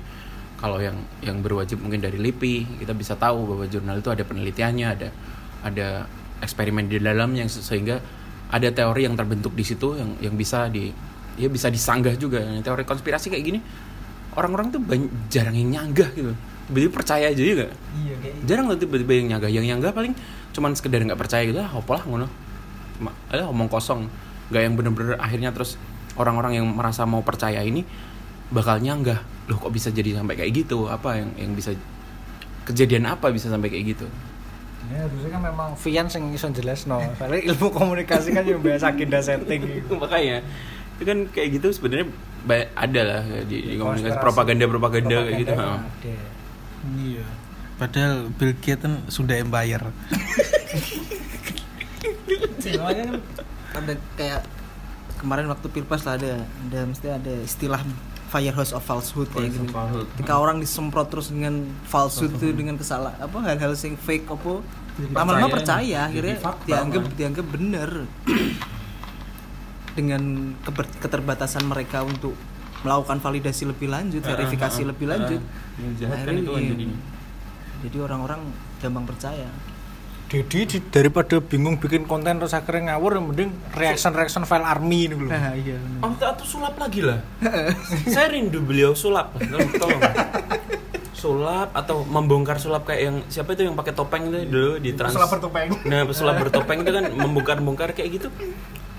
kalau yang yang berwajib mungkin dari LIPI kita bisa tahu bahwa jurnal itu ada penelitiannya ada ada eksperimen di dalamnya se- sehingga ada teori yang terbentuk di situ yang yang bisa di ya bisa disanggah juga. Teori konspirasi kayak gini orang-orang tuh banyak, jarang yang nyanggah gitu tiba-tiba percaya aja juga
iya kayak
jarang loh tiba-tiba yang nyanggah yang nyanggah paling cuman sekedar nggak percaya gitu ah apalah ngono. Ma- eh, omong kosong. Nggak yang bener-bener akhirnya terus orang-orang yang merasa mau percaya ini bakal nyanggah loh kok bisa jadi sampai kayak gitu? Apa yang yang bisa kejadian apa bisa sampai kayak gitu?
Ya harusnya kan memang Vian sing iso jelasno. Soalnya ilmu komunikasi kan yang biasa agenda setting. Gitu. <laughs>
makanya itu kan kayak gitu sebenarnya ada lah di, di komunikasi propaganda propaganda kayak gitu
ada.
Iya. Padahal Bill Gates kan sudah empire.
Soalnya kan ada kayak kemarin waktu pilpres lah ada ada mesti ada istilah firehouse of falsehood kayak gitu. Ketika orang disemprot terus dengan falsehood itu dengan kesalah apa hal-hal sing fake apa lama-lama percaya akhirnya dianggap dianggap bener <coughs> dengan keterbatasan mereka untuk melakukan validasi lebih lanjut, verifikasi lebih lanjut.
Menjahatkan
Akhirnya
itu kan
iya.
jadinya.
Jadi orang-orang gampang percaya.
Dedi di- daripada bingung bikin konten terus akhirnya ngawur yang mending reaction reaction file army ini loh.
Nah, iya.
Oh, atau sulap lagi lah. Saya rindu beliau sulap. Tolong, sulap atau membongkar sulap kayak yang siapa itu yang pakai topeng itu dulu di trans.
Pesulap bertopeng.
Nah, pesulap bertopeng itu kan membongkar-bongkar kayak gitu.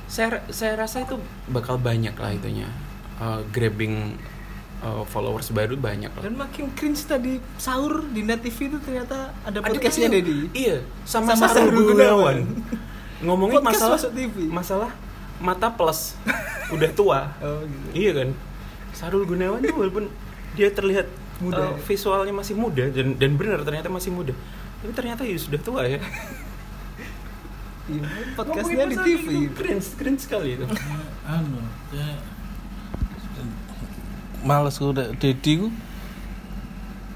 Saya saya rasa itu bakal banyak lah itunya. Uh, grabbing uh, followers baru banyak lah.
Dan makin cringe tadi sahur di Net TV itu ternyata ada podcastnya
tuh-
Dedi.
Iya, sama,
Sama
Sarul
Sarul
Gunawan. Ngomongin
Podcast
masalah
masuk TV.
masalah mata plus udah tua. <laughs>
Oh gitu.
Iya kan? Sarul Gunawan tuh walaupun dia terlihat
Muda.
uh, visualnya masih muda dan dan benar ternyata masih muda. Tapi ternyata ya sudah tua ya.
Iya, podcastnya di TV.
Keren, keren sekali itu.
anu ya males ku udah Dedi ku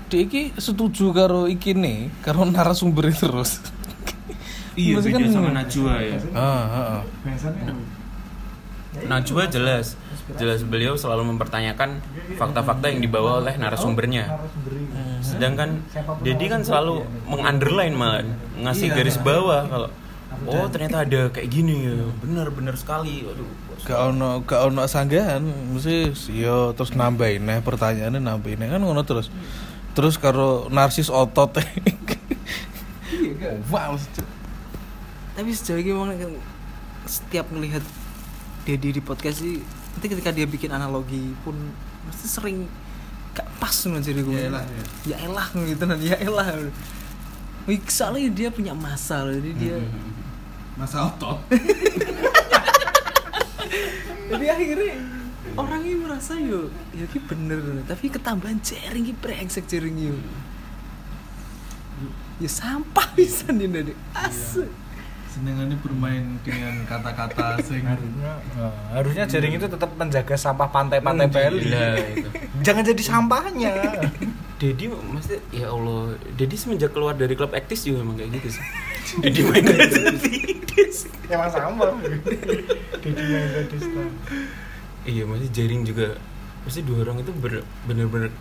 dia iki setuju karo iki nih karo narasumber terus
Iya,
Maksudnya
beda
kan-
sama Najwa ya.
ah, ah, ah.
Najwa jelas, jelas beliau selalu mempertanyakan fakta-fakta yang dibawa oleh narasumbernya. Sedangkan Dedi kan selalu mengunderline malah ngasih
Iya.
garis bawah kalau oh ternyata ada kayak gini ya. Benar-benar sekali. Waduh.
Gak ono gak ono sanggahan mesti yo terus nambahin nah pertanyaannya nambahin kan ngono terus terus karo narsis otot <laughs>
Iya kan?
wow
Tapi sejauh ini memang kan setiap melihat Dedi di podcast sih, nanti ketika dia bikin analogi pun pasti sering gak pas nih jadi gue.
Ya elah,
ya elah gitu nanti ya elah. Wih, soalnya dia punya masa loh, jadi dia <laughs>
masa otot <laughs>
jadi akhirnya orang ini merasa yo ya ki bener tapi ketambahan jaring ki brengsek jaring yo. Ya sampah bisa nih dari asli
senengannya bermain dengan kata-kata sing
harusnya eh, harusnya jaring itu tetap menjaga sampah pantai-pantai Bali.
Gila itu. <laughs>
Jangan jadi sampahnya.
Dedi maksudnya ya Allah, Dedi semenjak keluar dari klub aktis juga emang kayak gitu sih. <laughs> Dedi main
Emang sama. Dedi main Radista.
Iya, masih jaring juga. Pasti dua orang itu bener-bener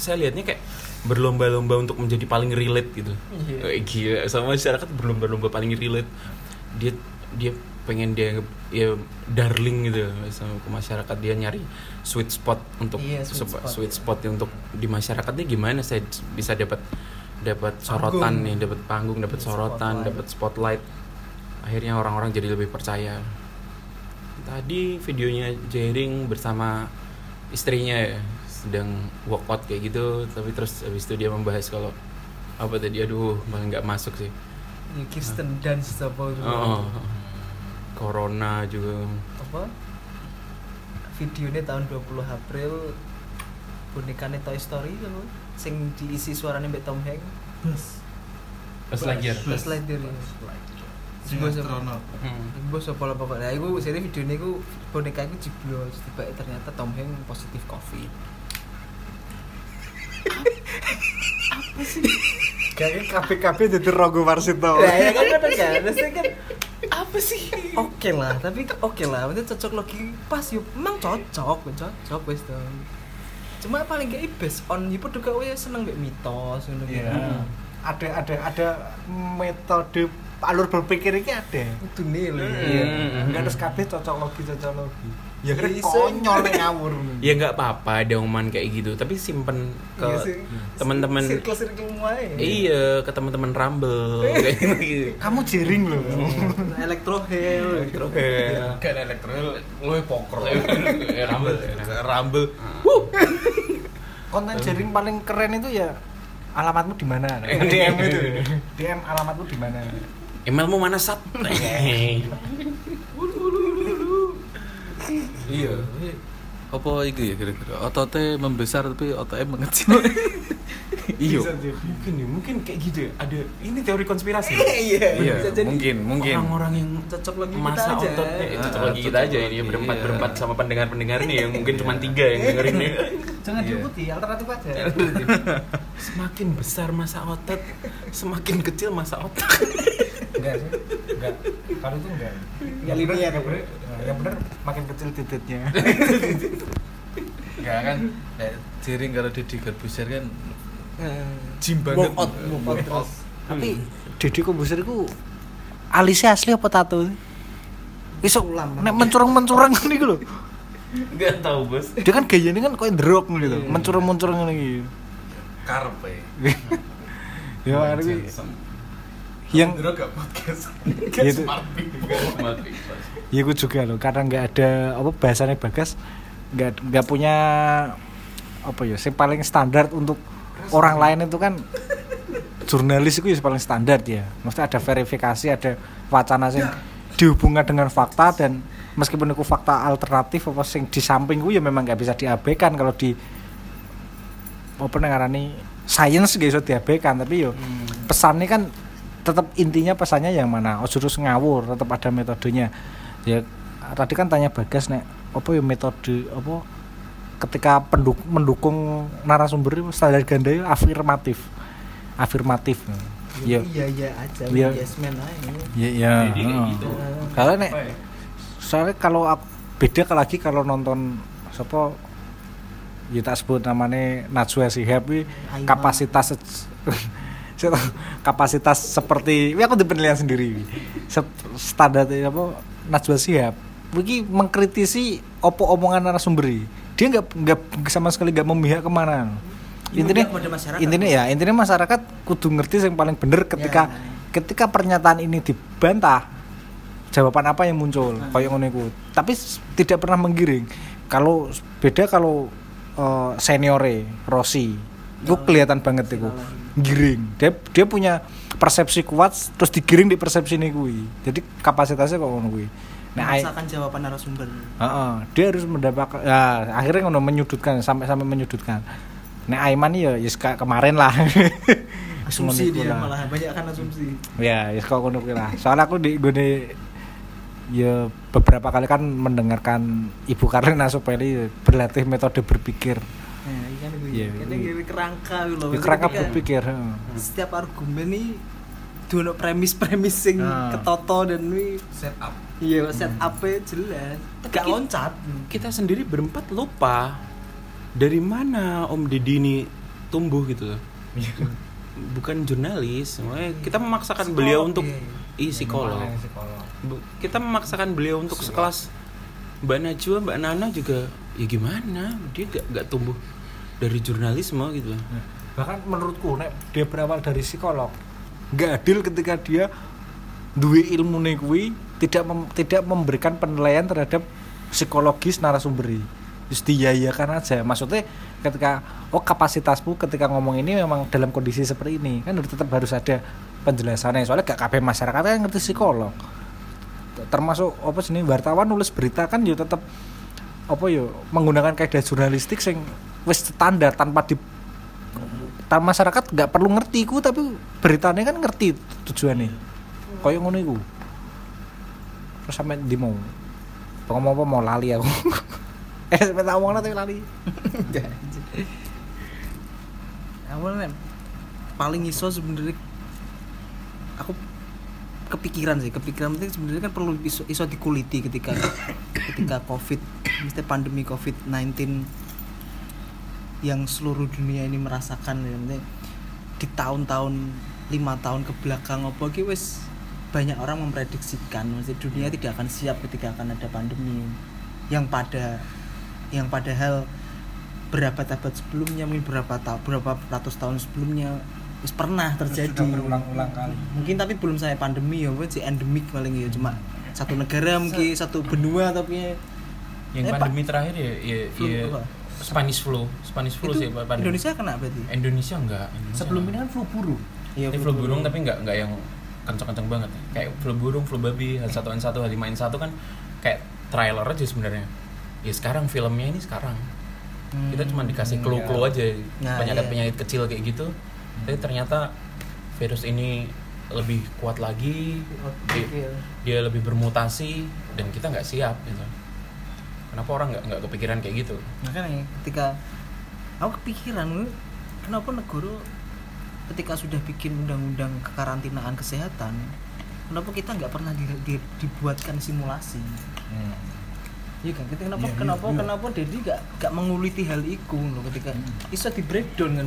saya lihatnya kayak berlomba-lomba untuk menjadi paling relate gitu.
Iya.
Kayak gila sama masyarakat berlomba-lomba paling relate. Dia dia pengen dia ya darling gitu sama ke masyarakat dia nyari sweet spot untuk
Iya, sweet spot.
sweet spot untuk di masyarakatnya gimana saya bisa dapat dapat sorotan nih dapat panggung dapat sorotan dapat spotlight akhirnya orang-orang jadi lebih percaya tadi videonya Jering bersama istrinya ya sedang workout kayak gitu tapi terus habis itu dia membahas kalau apa tadi aduh malah nggak masuk sih.
Kirsten Dunst apa gitu.
oh, corona juga.
Apa? Videonya tahun 20 April bonekanya Toy Story kan sing diisi suaranya Mbak Tom Hanks.
Bus.
Pas lagi ya
Buzz Lightyear ya.
sing
Bus apa?
astronot.
Bos apa lah pokoknya. Iku jadi videonya iku boneka iku jeblos. Tiba ternyata Tom Hanks positif Covid.
Kayaknya KPKP jadi Rogo Warsito.
Lah ya kan bener kan. Maksudnya kan
Apa sih?
oke lah, tapi oke lah. Maksudnya cocok lagi pas yuk. Emang cocok, cocok wis dong. Cuma paling gak based on ibu juga ya seneng mbek mitos ngono gitu.
Iya. Ada ada ada metode alur berpikir ini ada.
Itu nih lho.
Iya.
Hmm.
Enggak harus kabeh cocok logi cocok logi. Ya
Iya,
konyol nih <laughs> ngawur.
Ya nggak apa-apa ada omongan kayak gitu, tapi simpen ke
Iya sih.
teman-teman. Iya, ke teman-teman Rumble kayak gitu.
Kamu jering loh.
Electro Hell. <laughs>
Terus kayak
Kan elektronik lu pokro.
Rumble.
Rumble.
Konten jering paling keren itu ya alamatmu di mana? <laughs> DM itu. DM alamatmu di mana?
Emailmu mana sat?
Iya. Apa itu ya kira-kira? Ototnya membesar tapi ototnya mengecil. <laughs>
Iya.
Bisa jadi.
Mungkin nih, mungkin kayak gitu. ya. Ada ini teori konspirasi.
Iya,
Iya,
bisa jadi
mungkin, mungkin.
Orang-orang yang
cocok lagi kita
masa
aja.
ototnya itu
Ah,
cocok lagi kita aja ini berempat
iya.
berempat sama pendengar-pendengar nih yang mungkin cuma tiga yang dengerin nih.
Jangan
Iya.
diikuti, alternatif aja. <laughs>
Semakin besar masa otot, semakin kecil masa otak.
Enggak sih. Enggak. Kalau itu enggak.
Enggak linear.
Yang bener, yang bener makin kecil titiknya.
Enggak kan? Kayak jiring kalau di digat besar kan
Jim
banget.
Walk out, walk out terus.
Tapi Deddy Kobuser itu alisnya asli apa tato? Iso
Ulam.
nek mencurang-mencurang ngene iku lho.
Enggak tahu, Bos.
Dia kan gayane kan koyo Rock gitu. Mencurang-mencurang ngene iki.
karpe. <laughs>
Ya arep yang
podcast.
Ya ya gue juga. Loh. Karena nggak ada apa bahasanya bagas nggak nggak punya apa ya yang paling standar untuk orang lain itu kan jurnalis itu ya paling standar ya mesti ada verifikasi ada wacana sing dihubungkan dengan fakta dan meskipun itu fakta alternatif apa sing di samping gue ya memang nggak bisa diabaikan kalau di apa ngarani sains gak bisa diabaikan. Tapi yo pesannya kan tetap intinya pesannya yang mana ojo terus ngawur tetap ada metodenya ya tadi kan tanya bagas nek apa ya metode apa ketika penduk, mendukung narasumber standar ganda afirmatif afirmatif ya
Iya iya aja,
Iya.
yes man aja.
ya ya heeh.
gitu.
kalau nek soalnya kalau aku, beda lagi kalau nonton siapa ya tak sebut namanya Najwa
Aiman.
kapasitas kapasitas seperti ini aku di penilaian sendiri. Standar apa Najwa Shihab. Begini mengkritisi opo omongan narasumber dia nggak nggak sama sekali nggak memihak ke mana.
Ya,
intinya intinya ya intinya masyarakat kudu ngerti yang paling bener ketika
Ya.
ketika pernyataan ini dibantah jawaban apa yang muncul
Hmm.
kayak ngono iku. Tapi tidak pernah menggiring. Kalau beda kalau eh, seniore Rossi itu kelihatan banget itu giring. Dia dia punya persepsi kuat terus digiring di persepsi ini kuwi. Jadi kapasitasnya kok ngono kuwi. Nah
Memaksakan jawaban narasumber.
Heeh, dia harus mendapatkan ya akhirnya ngono menyudutkan sampai sampai menyudutkan. Nek Aiman ya ya kayak kemarin lah. <laughs>
Asumsi dia
lah.
malah banyak kan asumsi.
ya ya kok ngono lah. Soalnya aku di gue ya beberapa kali kan mendengarkan Ibu Karlina Supeli berlatih metode berpikir.
Nah, iya kan
Iya, iya.
gini kerangka loh.
ya, kerangka berpikir.
Setiap argumen nih dua premis-premis sing
Ah.
ketoto dan wi
Set up.
iya set up jelas.
Tapi
Gak loncat.
Kita sendiri berempat lupa dari mana Om Deddy ini tumbuh gitu loh. Bukan jurnalis, makanya kita memaksakan
Psikolog,
beliau untuk
iya.
i psikolog. Bu- Kita memaksakan beliau untuk sekelas Mbak Najwa, Mbak Nana juga ya gimana? Dia gak, gak tumbuh dari jurnalisme gitu.
bahkan menurutku nek dia berawal dari psikolog nggak adil ketika dia duwe ilmu kuwi tidak mem- tidak memberikan penilaian terhadap psikologis narasumber Terus diyayakan aja. Maksudnya ketika oh kapasitasmu ketika ngomong ini memang dalam kondisi seperti ini. Kan tetap harus ada penjelasannya. Soalnya gak kabeh masyarakat kan ngerti psikolog. Termasuk apa sih wartawan nulis berita kan yo tetap apa yo menggunakan kaidah jurnalistik sing wis standar tanpa di tan masyarakat nggak perlu ngerti ku tapi beritanya kan ngerti tujuannya koyo ngono iku. Terus sampe di mau? Ngomong apa mau lali aku. <laughs> Eh sampe tak omongna tapi lali.
Awalnya paling iso sebenarnya aku kepikiran sih. Kepikiran penting sebenarnya kan perlu iso, iso dikuliti ketika ketika covid mesti pandemi covid 19 yang seluruh dunia ini merasakan. Ya di tahun-tahun lima tahun ke belakang apa wis banyak orang memprediksikan. Maksudnya dunia tidak akan siap ketika akan ada pandemi. Yang pada yang padahal berapa abad sebelumnya mungkin berapa tahun berapa ratus tahun sebelumnya wis pernah terjadi
Sudah berulang-ulang kali.
mungkin tapi belum saya pandemi ya si endemik paling ya cuma satu negara mungkin satu benua tapi
Yang
Eh, Pak.
pandemi terakhir ya, ya,
Flu
ya
apa?
Spanish flu, Spanish flu
itu
sih pandemi.
Indonesia kena berarti
Indonesia enggak. Indonesia
Sebelum ini kan flu burung.
Iya,
Ini flu burung tapi enggak enggak yang kenceng-kenceng banget. Kayak flu burung, flu babi, H1N1, H5N1 kan kayak trailer aja sebenarnya. Ya sekarang filmnya ini sekarang.
Hmm.
Kita cuma dikasih clue-clue aja
Nah,
penyakit-penyakit kecil kayak gitu. Tapi ternyata virus ini lebih kuat lagi, di-
Iya.
dia lebih bermutasi dan kita nggak siap gitu. Kenapa orang nggak nggak kepikiran kayak gitu?
makanya ketika aku kepikiran kenapa negara ketika sudah bikin undang-undang kekarantinaan kesehatan kenapa kita nggak pernah di- di- dibuatkan simulasi Iya kan, kenapa
iya,
kenapa
iya.
kenapa Dedi gak gak menguliti hal itu loh ketika iso di breakdown kan.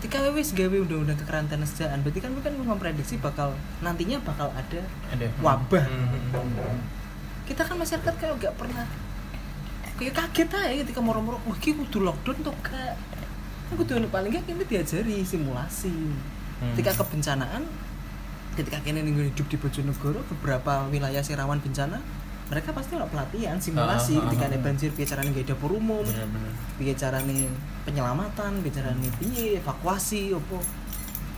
Ketika wis gawe undang-undang kekarantinaan kesehatan, berarti kan kan memprediksi bakal nantinya bakal ada
Ada
wabah.
Hmm.
Kita kan masyarakat kayak gak pernah kayak kaget aja ketika moro-moro wah iki kudu lockdown tuh gak. Kan kudu paling gak ini diajari simulasi.
Hmm.
Ketika kebencanaan ketika kini hidup di Bojonegoro beberapa wilayah sing rawan bencana mereka pasti ada pelatihan simulasi
Ah, ah,
ketika
ah,
ada banjir caranya gak dapur umum piye caranya penyelamatan piye caranya piye evakuasi opo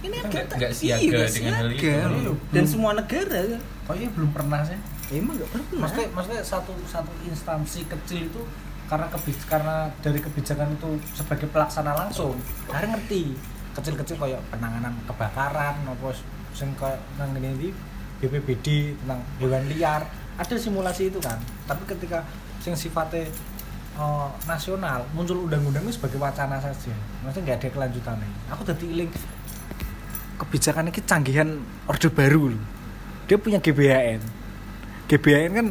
ini kan
nggak-
kita-
nggak siaga
iya, nggak
dengan hal itu.
siaga.
Iya,
dan
belum.
semua negara kan
Kayaknya belum pernah sih.
emang gak pernah
Maksudnya, maksudnya satu satu instansi kecil itu karena kebij karena dari kebijakan itu sebagai pelaksana langsung, hari ngerti kecil-kecil kayak penanganan kebakaran apa sing kayak nang ngene iki BPBD tentang hewan liar ada simulasi itu kan. Tapi ketika sing sifatnya eh, nasional muncul undang-undangnya sebagai wacana saja. Maksudnya nggak ada kelanjutannya. Aku tadi iling kebijakan ini canggihan orde baru loh. dia punya GBHN GBHN kan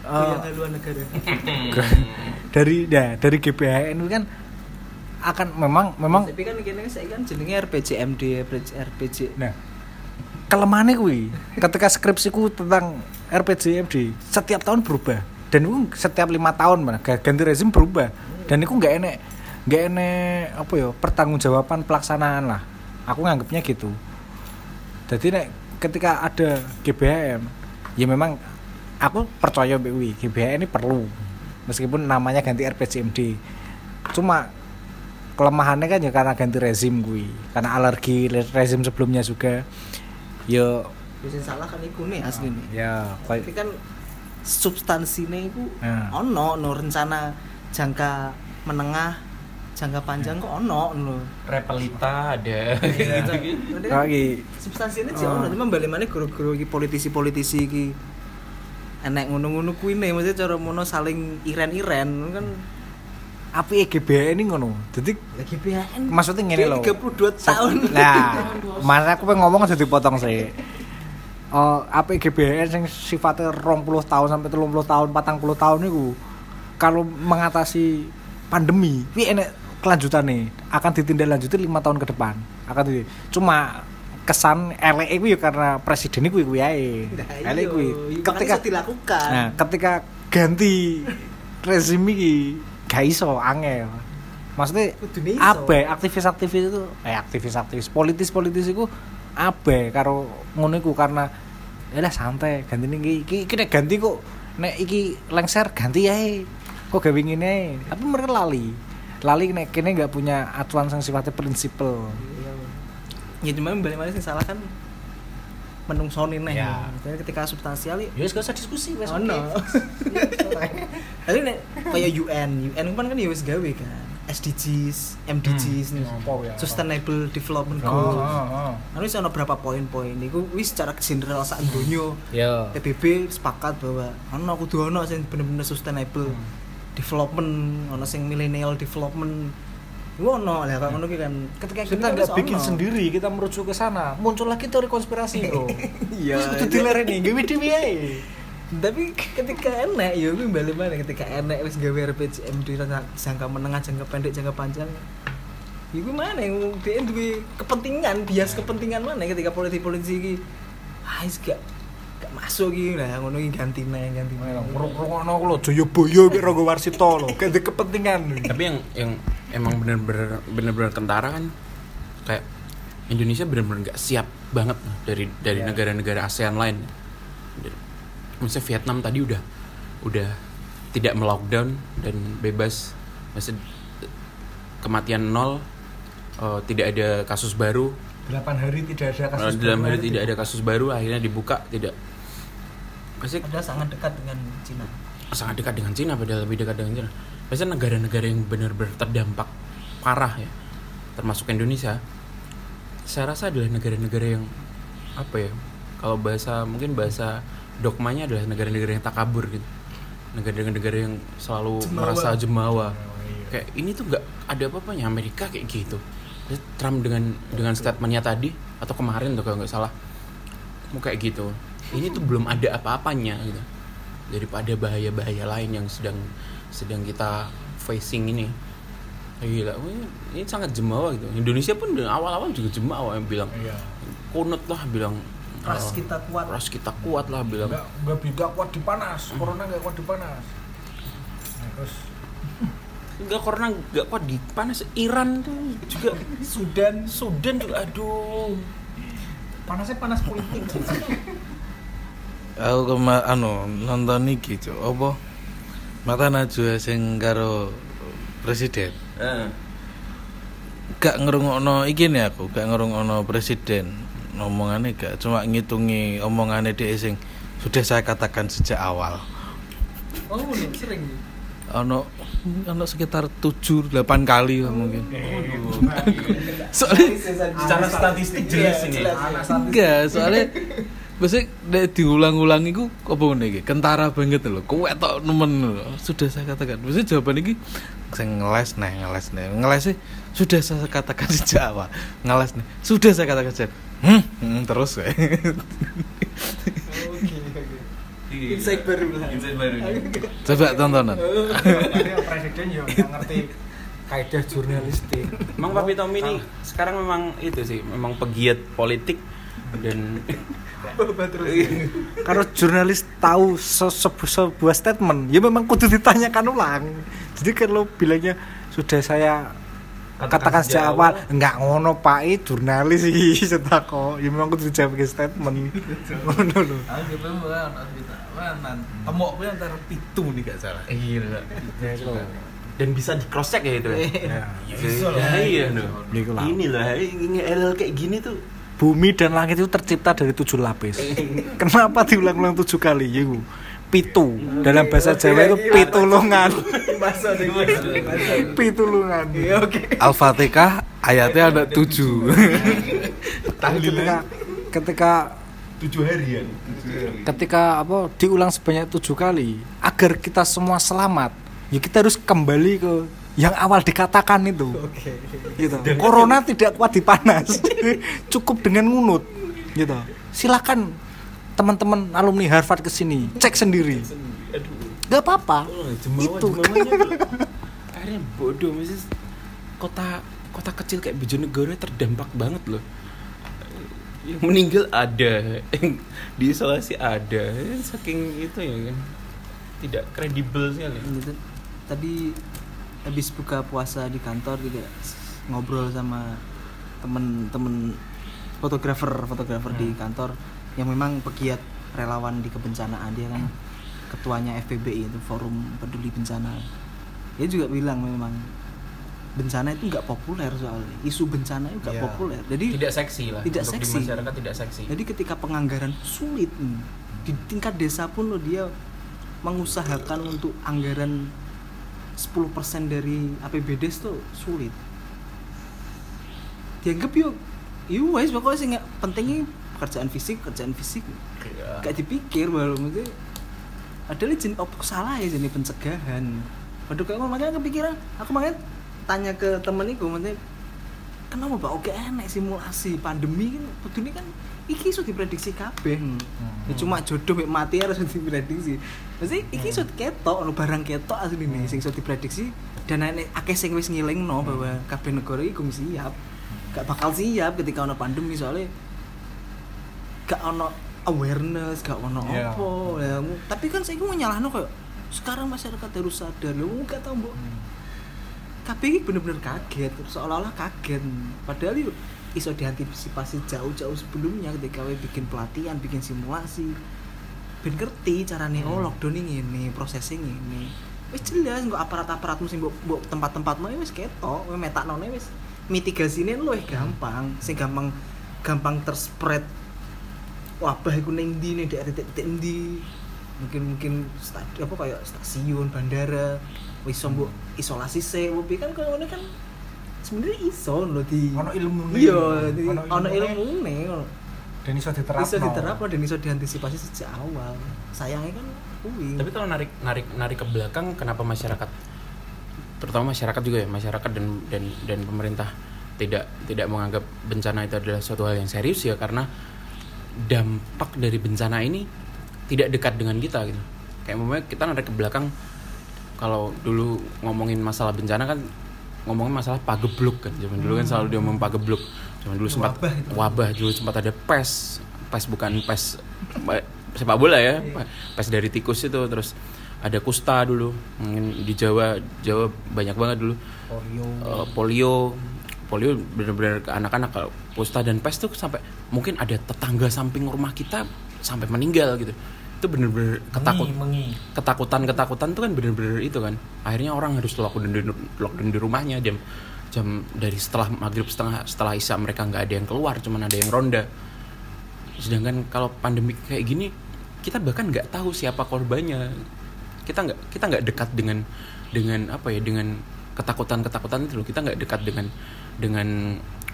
Goyang haluan negara. <laughs>
Dari ya dari GBHN itu kan akan memang memang
tapi kan kini saya kan jenenge RPJMD RPG
nah kelemahannya kuwi. Ketika skripsiku tentang RPJMD setiap tahun berubah. Dan itu setiap lima tahun mana ganti rezim berubah. Dan itu nggak enek nggak enek apa ya pertanggungjawaban pelaksanaan lah. Aku nganggapnya gitu. Jadi nek ketika ada GBHM ya memang aku percaya BUI GBHM ini perlu. Meskipun namanya ganti RPJMD cuma kelemahannya kan ya karena ganti rezim gue karena alergi le- rezim sebelumnya juga ya.
Bisa salah kan iku nih asli nih
ya
tapi kan substansinya itu
Nah.
ono no rencana jangka menengah jangka panjang kok ono no
Repelita ada.
Iya. <laughs>
gitu gitu.
lagi
substansinya sih ono cuma balik mana guru-guru iki politisi-politisi iki. Enek ngono-ngono kuwi nih maksudnya cara mono saling iren-iren kan
api GBHN ini ngono jadi
lagi PHN
maksudnya ngene loh
32 tahun
nah masa aku pengen ngomong jadi potong sih Oh, apa GBHN yang sifatnya 20 tahun sampai 30 tahun, 40 tahun itu kalau mengatasi pandemi, ini enek kelanjutan nih akan ditindaklanjuti lima tahun ke depan. Akan di, cuma kesan elek itu ya karena presiden itu kuwi ae.
Nah,
Elek
iya,
kuwi.
iya,
Ketika
dilakukan.
Nah, ketika ganti rezim iki gak iso angel. Maksudnya abe aktivis-aktivis itu eh aktivis-aktivis politis-politis itu abe karo ngono iku karena ya lah santai ganti iki iki, iki nek ganti kok nek iki lengser ganti ae kok gawe ngene tapi mereka lali. Lali nek kene nggak punya acuan yang sifatnya prinsipal.
Ya cuma balik mana sih salah kan menungsoni nih.
Ya.
Jadi ketika substansial ya.
Ya wis gak usah diskusi wis
oh no. <laughs> Tapi nek kayak UN UN kan kan ya wis gawe kan. SDGs MDGs nih.
Apa ya?
Sustainable Development
oh,
Goals.
oh, oh.
Anu wis ana berapa poin-poin. Niku wis secara general sak donya.
Ya.
PBB sepakat bahwa ana kudu ana sing bener-bener sustainable development ana sing millennial development ngono lah kok ngono kan.
Ketika kita nggak bikin
ono.
sendiri kita merujuk ke sana. Muncul lagi teori konspirasi bro. <laughs>
Iya.
itu dilereni gawe dhewe ae.
Tapi ketika enek ya gue balik mana ketika enek wis gawe di rangka- jangka menengah jangka pendek jangka panjang ya gue mana yang dia duwe kepentingan bias kepentingan mana ketika politik politik ini ah gak gak masuk gitu lah ngono iki ganti nih ganti nih
ngrungokno aku lho Jayabaya mek Rangga Warsito lho. Gak ada kepentingan.
Tapi yang yang emang bener-bener bener-bener tentara kan kayak Indonesia bener-bener nggak siap banget dari dari
Iya.
negara-negara ASEAN lain. Misalnya Vietnam tadi udah udah tidak melockdown dan bebas. Maksud kematian nol eh, tidak ada kasus baru.
8 hari tidak ada
Eh, dalam hari tidak ada kasus baru akhirnya dibuka tidak maksudnya
ada sangat dekat dengan Cina
sangat dekat dengan Cina padahal lebih dekat dengan Cina. Biasanya negara-negara yang benar-benar terdampak parah ya, termasuk Indonesia. Saya rasa adalah negara-negara yang apa ya? Kalau bahasa mungkin bahasa dogmanya adalah negara-negara yang takabur gitu. Negara-negara yang selalu merasa jemawa. Kayak ini tuh nggak ada apa-apanya Amerika kayak gitu. Trump dengan dengan statementnya tadi atau kemarin tuh kalau nggak salah mau kayak gitu. Ini tuh belum ada apa-apanya gitu. Daripada bahaya-bahaya lain yang sedang sedang kita facing ini. Gila ini, ini sangat jemawa gitu. Indonesia pun dari awal-awal juga jemawa yang bilang.
Iya.
Kunut lah bilang
ras
eh,
kita kuat.
ras kita kuat lah bilang.
Nggak nggak bisa kuat di panas corona nggak kuat di panas nah, terus
enggak karena enggak kuat di panas Iran tuh juga
Sudan.
Sudan juga aduh.
Panasnya panas politik <laughs>
aku kema anu nonton iki cuk. Apa? Mata najwa sing karo presiden.
Eh,
gak ngerungokno iki nih aku gak ngerungokno presiden. Ngomongane gak cuma ngitungi omongane dia sing sudah saya katakan sejak awal.
Oh sering.
Ono ono sekitar 7 8 kali lah mungkin soalnya
secara statistik jelas ini.
Enggak soalnya <laughs> Maksudnya nek diulang-ulang iku apa ngene iki? Kentara banget lho. Kowe tok nemen lho. Sudah saya katakan. Maksudnya jawaban iki sing ngeles nih, ngeles nih. Ngeles sih sudah saya katakan <laughs> sejak awal. Ngeles nih. Sudah saya katakan sejak. Hmm, hmm, terus ya.
insight baru lah
Insight baru.
Coba tontonan. <laughs>
Presiden ya nggak ngerti kaidah jurnalistik
Emang Papi Tommy ini sekarang memang itu sih, memang pegiat politik dan
kalau jurnalis tahu se- se- sebuah statement ya memang kudu ditanyakan ulang. Jadi kalau bilangnya sudah saya katakan sejak awal enggak ngono pak ini jurnalis sih <laughs> setako ya memang kudu dijawab ke statement. <laughs> Ngono lho.
Aku temok kuwi antara pitu nih gak salah.
gila. Dan bisa di cross check ya itu ya.
Ya.
Ya, iya.
Iku lah.
Ini lah, ini kayak gini tuh
bumi dan langit itu tercipta dari tujuh lapis. Kenapa diulang-ulang tujuh kali? Ya Bu? pitu. Dalam bahasa Jawa itu pitulungan.
Bahasa deh
pitulungan.
Al-Fatihah ayatnya ada 7.
ketika ketika
tujuh harian.
ketika apa diulang sebanyak tujuh kali agar kita semua selamat ya kita harus kembali ke yang awal dikatakan itu. Gitu. Corona tidak kuat di panas <laughs> cukup dengan ngunut. Gitu. Silakan teman-teman alumni Harvard ke sini cek sendiri. Nggak apa-apa. Itu. <laughs>
Akhirnya bodoh, masih kota kota kecil kayak Bojonegoro terdampak banget loh. Yang meninggal ada, yang diisolasi ada, saking itu ya kan. Tidak kredibel sekali.
Gitu. tadi habis buka puasa di kantor juga ngobrol sama temen-temen fotografer fotografer di kantor yang memang pegiat relawan di kebencanaan dia kan ketuanya FPBI itu forum peduli bencana dia juga bilang memang bencana itu nggak populer soalnya isu bencana itu nggak
Iya.
populer jadi
Tidak seksi lah.
Tidak
Untuk
seksi.
Di masyarakat tidak seksi.
jadi ketika penganggaran sulit nih, di tingkat desa pun lo dia mengusahakan untuk anggaran 10% dari APBD tuh sulit. Dianggap yuk, yuk wes pokoknya sih pentingnya pekerjaan fisik, pekerjaan fisik.
Iya.
Gak dipikir baru itu adalah jenis apa salah ya jenis pencegahan. Waduh kayak makanya kepikiran, aku makanya tanya ke temen iku maksudnya kenapa Pak oke enek simulasi pandemi kan peduli kan iki iso diprediksi kabeh. Ya cuma jodoh mek mati harus <laughs> diprediksi. Mesti iki iso ketok ono barang ketok asli nih sing iso diprediksi. Dan enek akeh sing wis ngilingno bahwa kabeh negara iku siap. Gak bakal siap ketika ono pandemi soalnya gak ono awareness gak ono
Iya.
apa. Ya, tapi kan saya mau nyalahno kayak sekarang masyarakat harus sadar. Lu gak tau mbok. Tapi ini bener-bener kaget seolah-olah kaget. Padahal itu iso diantisipasi jauh-jauh sebelumnya ketika we bikin pelatihan bikin simulasi. Ben ngerti carane oh lockdown ini ini prosesnya ini wis jelas nggak aparat-aparatmu sing mbok mbok tempat-tempatmu wis ketok we metaknone wis mitigasinya luwih gampang. Sing gampang gampang terspread wabah iku ning ndi ning daerah titik ndi. Mungkin mungkin stad- apa kayak stasiun bandara wis mbok isolasi sih tapi kan kalau ini kan sebenarnya iso lho di
Ono ilmune.
iya
Ono ilmune.
ilmune
dan iso diterapno
bisa diterapkan dan bisa diantisipasi sejak awal sayangnya kan kuwi
Tapi kalau narik narik narik ke belakang kenapa masyarakat terutama masyarakat juga ya, masyarakat dan dan dan pemerintah tidak tidak menganggap bencana itu adalah suatu hal yang serius ya karena dampak dari bencana ini tidak dekat dengan kita gitu. Kayak umpamanya kita narik ke belakang kalau dulu ngomongin masalah bencana kan ngomongin masalah pagebluk kan. Zaman dulu kan selalu dia ngomong pagebluk. Zaman dulu sempat
Wabah itu.
wabah dulu sempat ada pes. Pes bukan pes ba- sepak bola ya. Pes dari tikus itu. Terus ada kusta dulu. Mungkin di Jawa Jawa banyak banget dulu.
Polio.
Eh, polio. Polio benar-benar ke anak-anak. Kalau kusta dan pes tuh sampai mungkin ada tetangga samping rumah kita sampai meninggal gitu itu benar-benar ketakut.
mengi.
Ketakutan ketakutan tuh kan bener-bener itu kan. Akhirnya orang harus lockdown di lockdown di rumahnya jam jam dari setelah maghrib setengah setelah isya mereka nggak ada yang keluar cuman ada yang ronda. Sedangkan kalau pandemi kayak gini kita bahkan nggak tahu siapa korbannya. Kita nggak kita nggak dekat dengan dengan apa ya dengan ketakutan ketakutan itu loh. Kita nggak dekat dengan dengan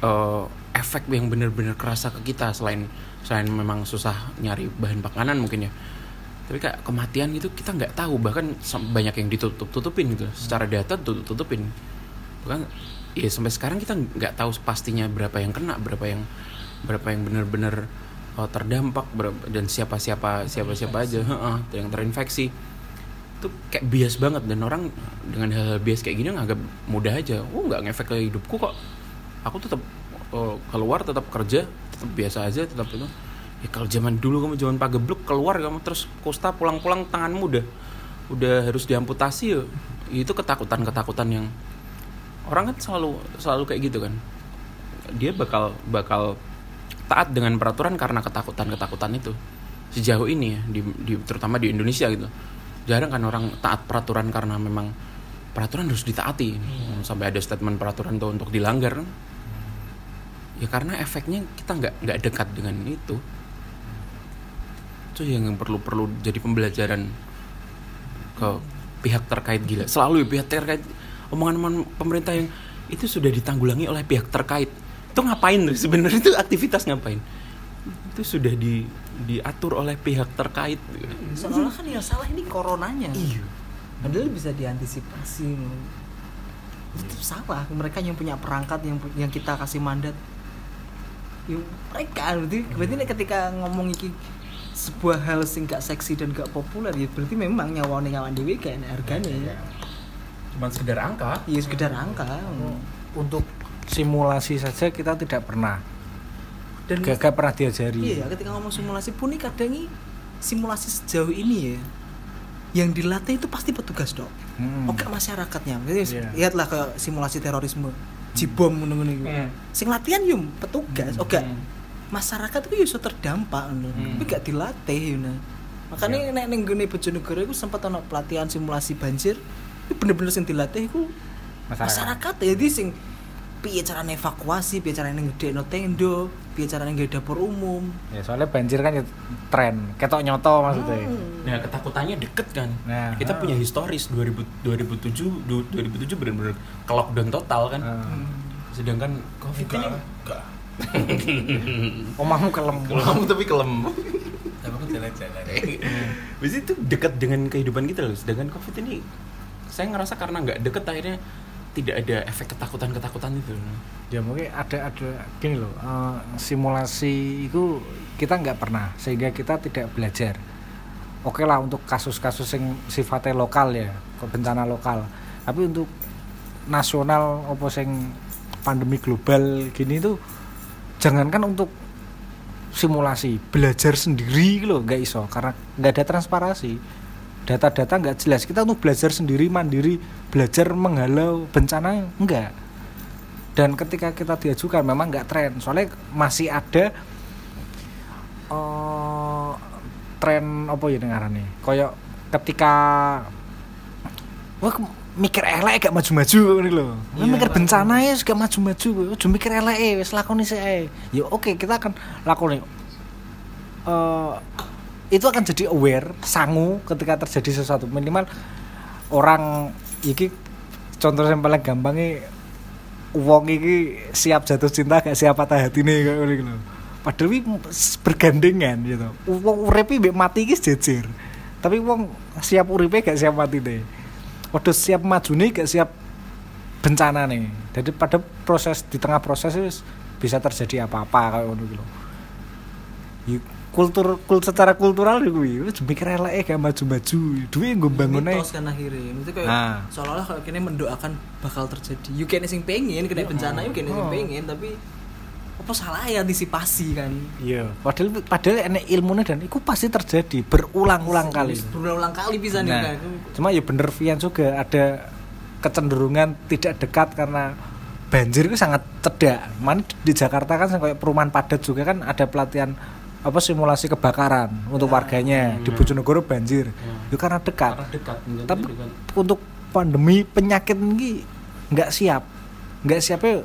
eh, efek yang bener-bener kerasa ke kita selain selain memang susah nyari bahan makanan mungkin ya tapi kayak kematian itu kita nggak tahu. Bahkan banyak yang ditutup tutupin gitu. Secara data tutup tutupin bahkan ya sampai sekarang kita nggak tahu pastinya berapa yang kena berapa yang berapa yang benar-benar uh, terdampak berapa, dan siapa siapa siapa siapa aja heeh, yang terinfeksi. Itu kayak bias banget. Dan orang dengan hal-hal bias kayak gini nganggap mudah aja. Oh nggak ngefek ke hidupku kok. Aku tetap uh, keluar tetap kerja tetap biasa aja tetap itu ya kalau zaman dulu kamu zaman pagebluk keluar kamu terus kusta pulang-pulang tanganmu udah udah harus diamputasi ya. Itu ketakutan ketakutan yang orang kan selalu selalu kayak gitu kan. Dia bakal bakal taat dengan peraturan karena ketakutan ketakutan itu. Sejauh ini ya di, di- terutama di Indonesia gitu. Jarang kan orang taat peraturan karena memang peraturan harus ditaati. Sampai ada statement peraturan tuh untuk dilanggar. Ya karena efeknya kita nggak nggak dekat dengan itu itu yang perlu perlu jadi pembelajaran ke pihak terkait gila. Selalu ya pihak terkait omongan-omongan pemerintah yang itu sudah ditanggulangi oleh pihak terkait. Itu ngapain tuh? Sebenarnya itu aktivitas ngapain? Itu sudah di diatur oleh pihak terkait.
Seolah kan yang salah ini coronanya.
Iya.
Padahal bisa diantisipasi. Itu salah. Mereka yang punya perangkat yang yang kita kasih mandat. Yang mereka. Berarti berarti nek ketika ngomong iki sebuah hal sing gak seksi dan gak populer ya berarti memang nyawa nyawa dewi enak harganya ya
cuma sekedar angka.
Ya sekedar angka.
Untuk simulasi saja kita tidak pernah.
Dan
gak, gak pernah diajari.
Iya ketika ngomong simulasi pun nih kadang ini simulasi sejauh ini ya yang dilatih itu pasti petugas dok.
Hmm.
oke masyarakatnya. Jadi
Iya.
lihatlah ke simulasi terorisme. Jibom ngono-ngono iku.
Hmm.
sing latihan yum petugas. Oke.
Hmm.
Masyarakat itu iso terdampak ngono
Hmm.
tapi gak dilatih ngono makanya nek ning gone Bojonegoro iku sempat ono pelatihan simulasi banjir itu bener-bener sing dilatih iku
Masyarakat.
masyarakat ya jadi sing piye carane evakuasi piye carane ngedekno tendo piye carane nggawe dapur umum
ya soalnya banjir kan ya tren ketok nyoto maksudnya
Hmm.
Nah ketakutannya deket kan.
Nah,
kita
ah.
punya historis 2000, 2007 du- 2007 benar-benar ke lockdown total kan.
Hmm.
Sedangkan covid ini
enggak <laughs>
omahmu kelem
kelem tapi kelem.
tapi aku jalan-jalan <laughs>
Habis itu dekat dengan kehidupan kita loh. Sedangkan covid ini saya ngerasa karena nggak deket akhirnya tidak ada efek ketakutan-ketakutan itu.
ya mungkin ada ada gini loh eh, simulasi itu kita nggak pernah sehingga kita tidak belajar oke lah untuk kasus-kasus yang sifatnya lokal ya bencana lokal tapi untuk nasional apa sing pandemi global gini tuh jangankan untuk simulasi belajar sendiri loh nggak iso. Karena nggak ada transparasi data-data nggak jelas. Kita untuk belajar sendiri mandiri belajar menghalau bencana enggak dan ketika kita diajukan memang nggak tren. Soalnya masih ada eh tren apa ya dengarannya? Koyok ketika mikir elek gak maju-maju ini loh
Iya,
mikir
Pak.
bencana ya gak maju-maju ojo mikir elek wis lakoni eh ya oke kita akan lakoni eh itu akan jadi aware sangu ketika terjadi sesuatu minimal orang iki contoh yang paling gampangnya wong iki siap jatuh cinta gak siap patah hati nih kayak ngono lho. Padahal iki bergandengan gitu. Wong uripe mbek mati iki jejer. Tapi wong siap uripe gak siap mati nih. Waduh siap maju nih gak siap bencana nih. Jadi pada proses di tengah proses bisa terjadi apa-apa lho. Ya, kultur kul secara kultural ya kuwi wis mikir eleke gak maju-maju. Duwe nggo bangun ae.
mitos kan akhirnya itu kayak
Nah.
seolah-olah kayak kini mendoakan bakal terjadi you kene sing pengen kena bencana you kene sing
Oh.
pengen tapi apa salah ya antisipasi kan
Iya, padahal padahal enek ilmunya dan itu pasti terjadi berulang-ulang kali.
berulang kali bisa nih
Nah,
kan
cuma ya bener Vian juga ada kecenderungan tidak dekat karena banjir itu sangat cedak. Mana di Jakarta kan kayak perumahan padat juga kan ada pelatihan apa simulasi kebakaran untuk warganya di Bojonegoro banjir. Itu karena dekat.
Karena dekat.
Tapi untuk pandemi penyakit ini nggak siap. Nggak siapnya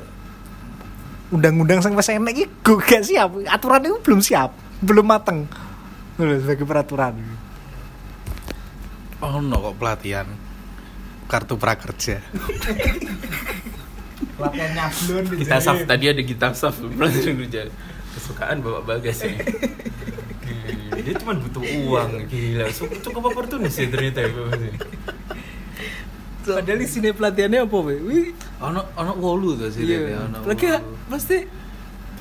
undang-undang sang wis enek iki go gak siap. Aturan itu belum siap, belum mateng. Lho, sebagai peraturan.
Oh no kok pelatihan? Kartu prakerja.
Pelatihan nyablon
kita saf tadi ada kita saf. Pelatihan kerja. Kesukaan bapak bagas ya Hmm, dia cuma butuh uang. Gila cukup cukup oportunis ya ternyata ya ini.
padahal di sini pelatihannya apa we Wih,
Ono ono wolu tuh sih
iya.
dia, ono
lagi pasti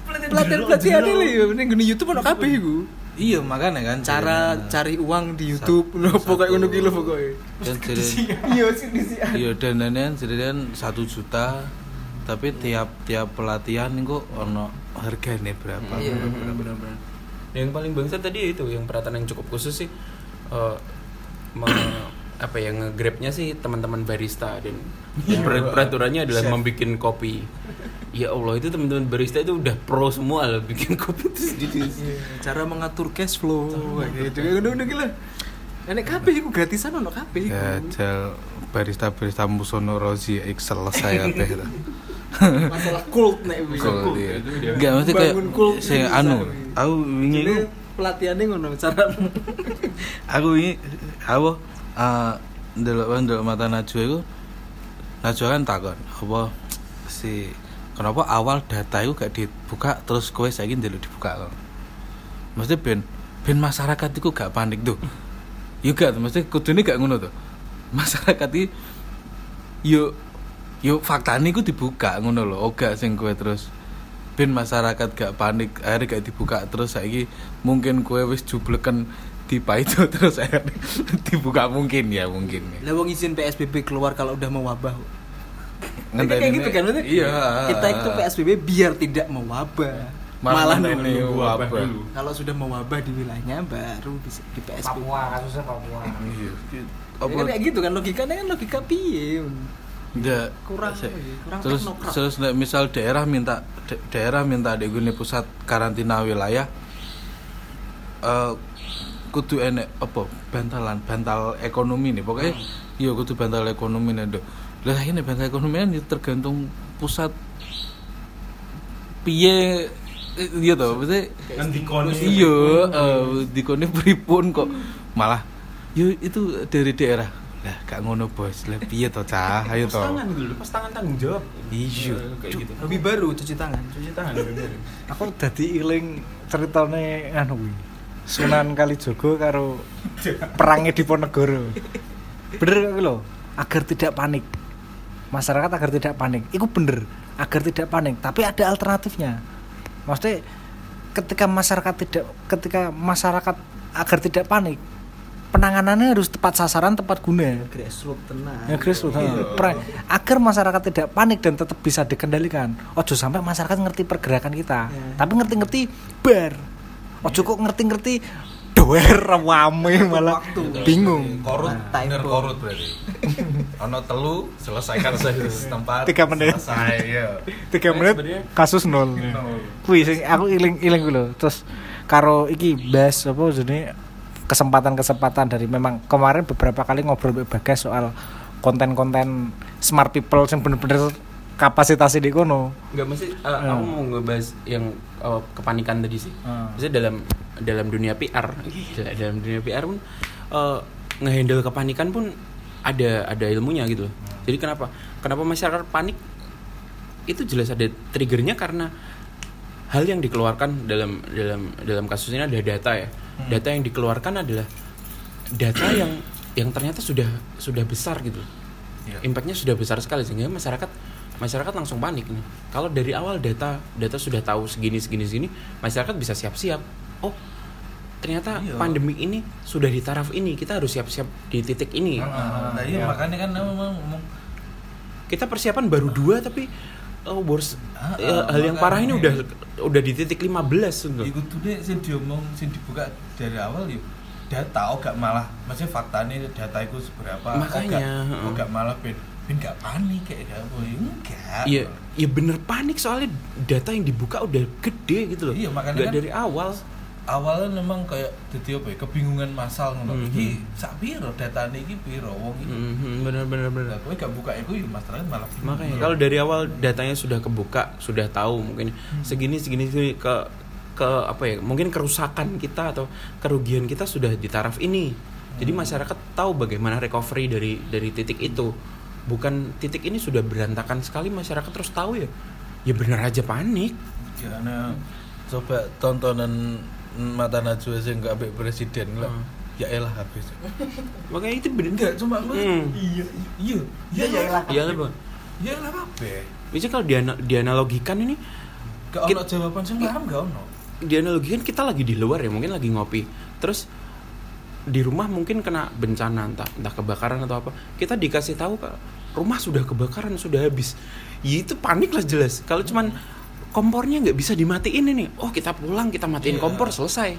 pelatihan pelatihannya lih ya ini gini YouTube ono kabeh iku.
Iya makanya kan
cara
jadinya.
cari uang di YouTube. No pokoknya ngono lho pokoknya
dan jadi
iya sih sini
iya dan dan jadi kan satu juta. Tapi tiap tiap pelatihan itu ono harganya berapa.
Iya.
benar benar benar yang paling bangsa tadi itu yang perhatian yang cukup khusus sih eh, me- <coughs> apa ya nge-grabnya sih teman-teman barista dan per- peraturannya adalah membuat kopi ya Allah itu teman-teman barista itu udah pro semua lah bikin kopi itu sendiri <laughs>
cara mengatur cash flow kayak gitu Enek kabeh iku gratisan ono kabeh iku.
ya jal barista barista musono Rozi Excel saya <laughs> teh lah.
Masalah kult nek
Kult,
iya.
itu dia.
Nggak, maksudnya kayak
Bangun kult
saya
bisa.
anu aku wingi
Jadi
iku
pelatihannya ngono cara <laughs>
aku ini apa uh, ndelok ndelok mata Najwa itu Najwa kan takon apa si kenapa awal data itu gak dibuka terus kowe saiki ndelok dibuka loh mesti ben ben masyarakat itu gak panik tuh yuk gak mesti kudune gak ngono tuh masyarakat itu yuk yuk faktanya itu dibuka ngono loh oga sing kowe terus. Ben masyarakat gak panik akhirnya gak dibuka terus saiki mungkin kowe wis jubleken di itu <laughs> terus akhirnya dibuka mungkin ya mungkin.
Lah izin PSBB keluar kalau udah mewabah.
Ngenteni
kayak gitu kan maksudnya?
iya
Kita itu PSBB biar tidak mewabah.
Malah
Malah
ini
nunggu
wabah.
dulu.
Kalau sudah mewabah di wilayahnya baru bisa di PSBB.
Papua kasusnya Papua
iya
Ya
apa
kan kayak gitu kan logikanya kan logika piye.
enggak
Kurang
se-
ya, kurang
terus
teknokrat.
terus misal daerah minta da- daerah minta di gune pusat karantina wilayah eh kudu enek apa bantalan bantal ekonomi nih pokoknya iya kudu bantal ekonomi nih. Lah ini bantal ekonomi kan ya tergantung pusat piye iya toh maksudnya
Kan dikoni.
iya eh, dikoni pripun kok. Malah yo itu dari daerah. Lah gak ngono bos. Lah piye toh cah? Ayo
Lepas
toh.
Tangan lepas tangan tanggung jawab.
Iya.
Eh, gitu.
Lebih baru cuci tangan.
cuci tangan
aku dadi iling ceritane anu kuwi. Sunan Kalijogo karo <laughs> perangnya di Ponegoro bener kok lho? Agar tidak panik masyarakat agar tidak panik. Itu bener agar tidak panik tapi ada alternatifnya. Maksudnya ketika masyarakat tidak ketika masyarakat agar tidak panik penanganannya harus tepat sasaran tepat guna.
Grassroots tenang.
Ya grassroots ha. Pra- agar masyarakat tidak panik dan tetap bisa dikendalikan. Ojo sampai masyarakat ngerti pergerakan kita.
Ya.
tapi ngerti-ngerti bar. Ojo kok ngerti-ngerti doer rame malah. bingung.
Korut
Time
bener
bomb.
korut berarti. Ono telu selesaikan saja <laughs> setempat
Tiga menit.
selesai ya
tiga
Nah,
menit kasus nol. Wih, sing aku iling iling dulu. Terus karo iki bahas apa jenenge kesempatan-kesempatan dari memang kemarin beberapa kali ngobrol mbek Bagas soal konten-konten smart people yang bener-bener kapasitasnya di kono.
Enggak mesti uh,
Hmm.
aku mau ngebahas yang uh, kepanikan tadi sih.
Hmm.
Maksudnya dalam dalam dunia PR, gila, dalam dunia PR pun uh, ngehandle kepanikan pun ada ada ilmunya gitu loh. Jadi kenapa? Kenapa masyarakat panik? Itu jelas ada triggernya karena hal yang dikeluarkan dalam dalam dalam kasus ini ada data ya. Data yang dikeluarkan adalah data yang yang ternyata sudah sudah besar gitu.
Iya.
Impactnya sudah besar sekali sehingga masyarakat masyarakat langsung panik nih. Kalau dari awal data data sudah tahu segini segini segini, masyarakat bisa siap-siap. Oh, ternyata
Iya.
pandemi ini sudah di taraf ini, kita harus siap-siap di titik ini.
Ah, nah iya makanya kan memang ngomong
Kita persiapan baru dua tapi oh bors
Ah,
eh,
ah,
hal yang parah ini udah udah di titik 15 gitu.
Iku tuh deh sing diomong sing dibuka dari awal yuk data oh gak malah maksudnya faktanya data itu seberapa oh
Makanya,
gak,
heeh.
oh gak malah ben ben gak panik kayak gak apa enggak
Iya, ya bener panik soalnya data yang dibuka udah gede gitu loh.
Iya, makanya
Nggak
kan-
dari awal.
awalnya memang kayak jadi apa ya kebingungan masal ngono
Mhm.
iki sak piro datane iki piro wong iki
Mhm, bener bener bener.
lah kowe gak buka iku ya masalahnya malah bingung.
Makanya kalau dari awal datanya sudah kebuka, sudah tahu mungkin segini segini segini ke ke apa ya? Mungkin kerusakan kita atau kerugian kita sudah di taraf ini. Jadi masyarakat tahu bagaimana recovery dari dari titik itu. Bukan titik ini sudah berantakan sekali masyarakat terus tahu ya. Ya bener aja panik.
karena coba tontonan mata najwa sing gak ambek presiden lah
Hmm.
ya elah habis <laughs>
Makanya itu bener
enggak cuma
Hmm.
iya iya iya
ya elah.
Iya lah, Bang.
ya elah apa
Bisa kalau diana- dianalogikan ini
gak ono jawaban sing larang gak ono
dianalogikan kita lagi di luar ya mungkin lagi ngopi terus di rumah mungkin kena bencana entah entah kebakaran atau apa. Kita dikasih tahu Kak, rumah sudah kebakaran sudah habis. Ya itu panik lah jelas. Kalau cuman kompornya nggak bisa dimatiin ini. Oh kita pulang kita matiin
Iya.
kompor selesai.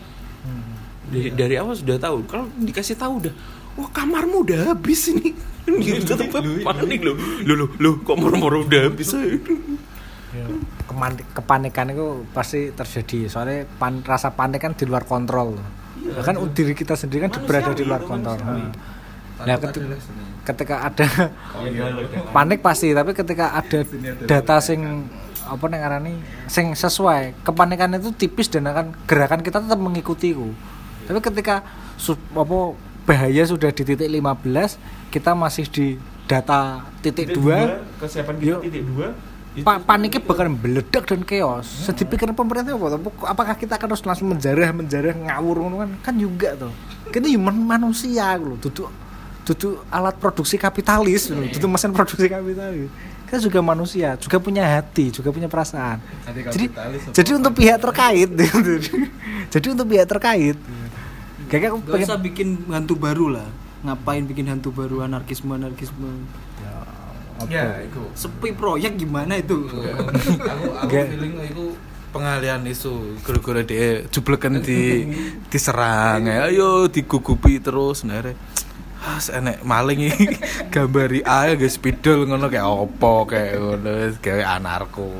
Dari,
Iya.
dari awal sudah tahu. Kalau dikasih tahu udah wah kamarmu udah habis ini. <laughs> Gitu tetap
Lu-
panik loh. Lu lu lu kompor udah habis
Ya, keman- kepanikan itu pasti terjadi. Soalnya pan- rasa panik kan di luar kontrol
Iya,
kan diri kita sendiri kan berada di luar
itu,
kontrol. Ha. Nah, keti- ketika ada panik pasti tapi ketika ada data sing apa nih ngarani sing sesuai kepanikan itu tipis dan akan gerakan kita tetap mengikuti ku. tapi ketika apa bahaya sudah di titik 15 kita masih di data titik 2
kesiapan
kita Yuk.
titik dua
Pa paniknya bakal meledak dan chaos. Sedih pikiran pemerintah apa? Apa- Apakah kita akan harus langsung menjarah menjarah ngawur kan? Kan juga tuh. Kita human manusia loh, duduk duduk alat produksi kapitalis, loh. duduk mesin produksi kapitalis. Kita juga manusia, juga punya hati, juga punya perasaan. <laughs> Jadi jadi untuk pihak terkait, jadi untuk pihak terkait. Kayak aku
Gak
pengen
usah bikin hantu baru lah ngapain bikin hantu baru anarkisme anarkisme
ya itu.
Sepi proyek gimana itu? <laughs>
Aku aku feeling itu pengalian isu. Gara-gara dia jublekan di diserang. Ya ayo digugupi terus. Nere ah enek maling iki <laughs> gambari ae guys spidol ngono kayak opo kayak ngono gawe anarko. <laughs>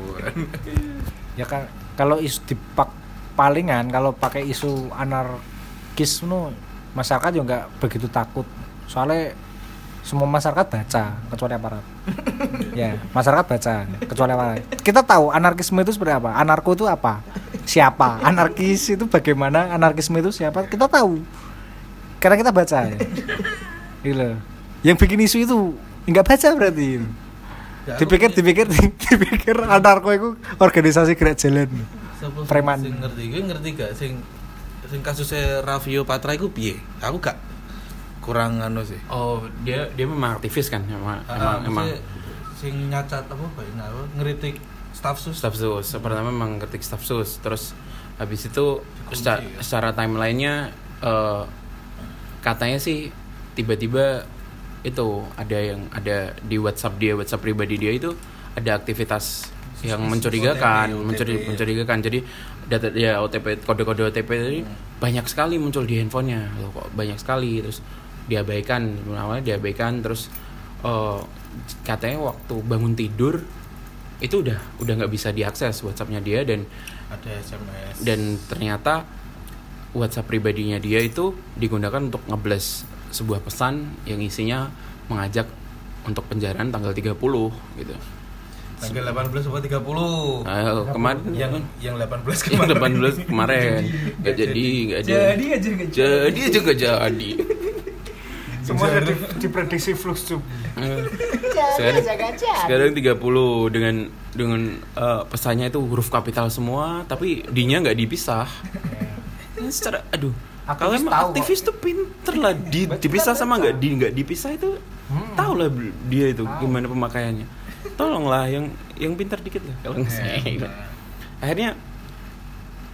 Ya kan kalau isu dipak palingan kalau pakai isu anarkis nu masyarakat juga nggak begitu takut. Soalnya semua masyarakat baca kecuali aparat. <laughs> Ya masyarakat baca kecuali aparat kita tahu anarkisme itu seperti apa. Anarko itu apa? Siapa? Anarkis itu bagaimana? Anarkisme itu siapa? Kita tahu. Karena kita baca ya. <laughs> Gila. yang bikin isu itu nggak baca berarti. Dipikir dipikir <laughs> dipikir anarko itu organisasi gerak jalan. Preman.
sing ngerti? Gue ngerti gak sing sing kasusnya Raffio Patra iku piye? Aku gak kurang anu sih
Oh, dia dia memang aktivis kan, emang
Ah,
emang, emang.
sing nyacat apa bae apa ngeritik staff sus.
staff sus pertama memang ketik staff sus terus habis itu secara,
ya?
secara timelinenya eh, katanya sih tiba-tiba itu ada yang ada di WhatsApp dia WhatsApp pribadi dia itu ada aktivitas yang mencurigakan
OTP.
mencuri, mencurigakan jadi data ya OTP kode-kode OTP tadi
Hmm.
banyak sekali muncul di handphonenya Loh, kok banyak sekali terus diabaikan awalnya diabaikan terus eh, katanya waktu bangun tidur itu udah udah nggak bisa diakses WhatsAppnya dia dan
Ada SMS.
dan ternyata WhatsApp pribadinya dia itu digunakan untuk ngebles sebuah pesan yang isinya mengajak untuk penjaraan tanggal 30 gitu.
tanggal 18 apa 30.
Nah, kemarin
yang yang 18
yang
kemarin.
18 kemarin <laughs> nggak jadi nggak jadi
jadi aja nggak
jadi aja nggak jadi
Semua ada di, diprediksi flux tuh.
sekarang, sekarang 30 dengan dengan eh, pesannya itu huruf kapital semua tapi D-nya nggak dipisah. Ini secara aduh kalau emang
tahu
aktivis tuh pinter lah di, dipisah sama nggak di nggak dipisah itu tahu lah dia itu gimana pemakaiannya. Tolonglah yang yang pintar dikit lah kalau nggak saya akhirnya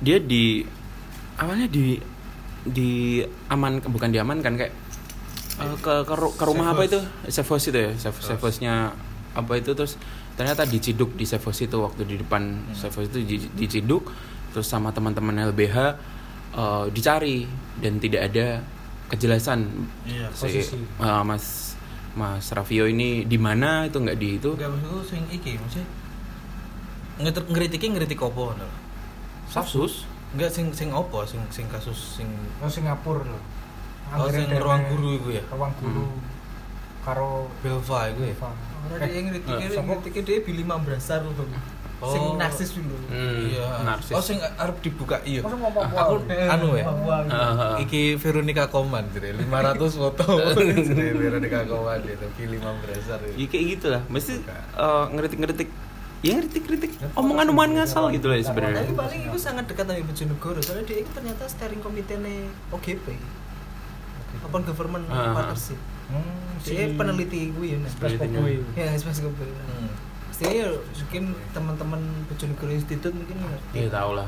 dia di awalnya di di aman bukan diamankan kayak eh, ke ke, ru- ke rumah apa itu? House itu ya safe house-nya apa itu terus ternyata diciduk di house itu waktu di depan safe house itu di- diciduk terus sama teman-teman LBH eh, dicari dan tidak ada kejelasan.
Iya,
si
posisi.
eh, Mas Mas Raffio ini di mana itu nggak di itu.
Enggak maksudku sing iki maksudnya ngritik opo ngono.
Safsus?
Enggak sing sing opo sing sing kasus sing
Oh Singapura loh.
Oh, sing ruang guru iku ya?
Ruang guru. Karo
Belva iku ya.
Eva.
Orang dia ngeritik
eh,
siapa?
ngeritik dia Billy Mambrasar loh
Oh.
sing narsis dulu
Hmm,
Iya.
narsis.
Oh sing arep dibuka iya.
Ngomong
Aku anu ya.
Papua gitu.
Ah, ah.
Iki Veronica Koman jere 500 foto <laughs> <laughs> jere Veronica Koman itu pilih Mambrasar
ya
itu.
kayak gitu lah mesti eh, ngeritik-ngeritik ya ngeritik-ngeritik omongan-omongan ngasal gitu lah sebenarnya
tapi paling itu sangat dekat sama Bojonegoro soalnya dia itu ternyata steering komite OGP Open Government
Ah.
Partnership
Hmm,
dia peneliti gue ya nah. Ya Mas Gobe
Hmm.
Pastinya ya mungkin teman-teman Bojonegoro Institute mungkin ngerti
Iya tahu lah.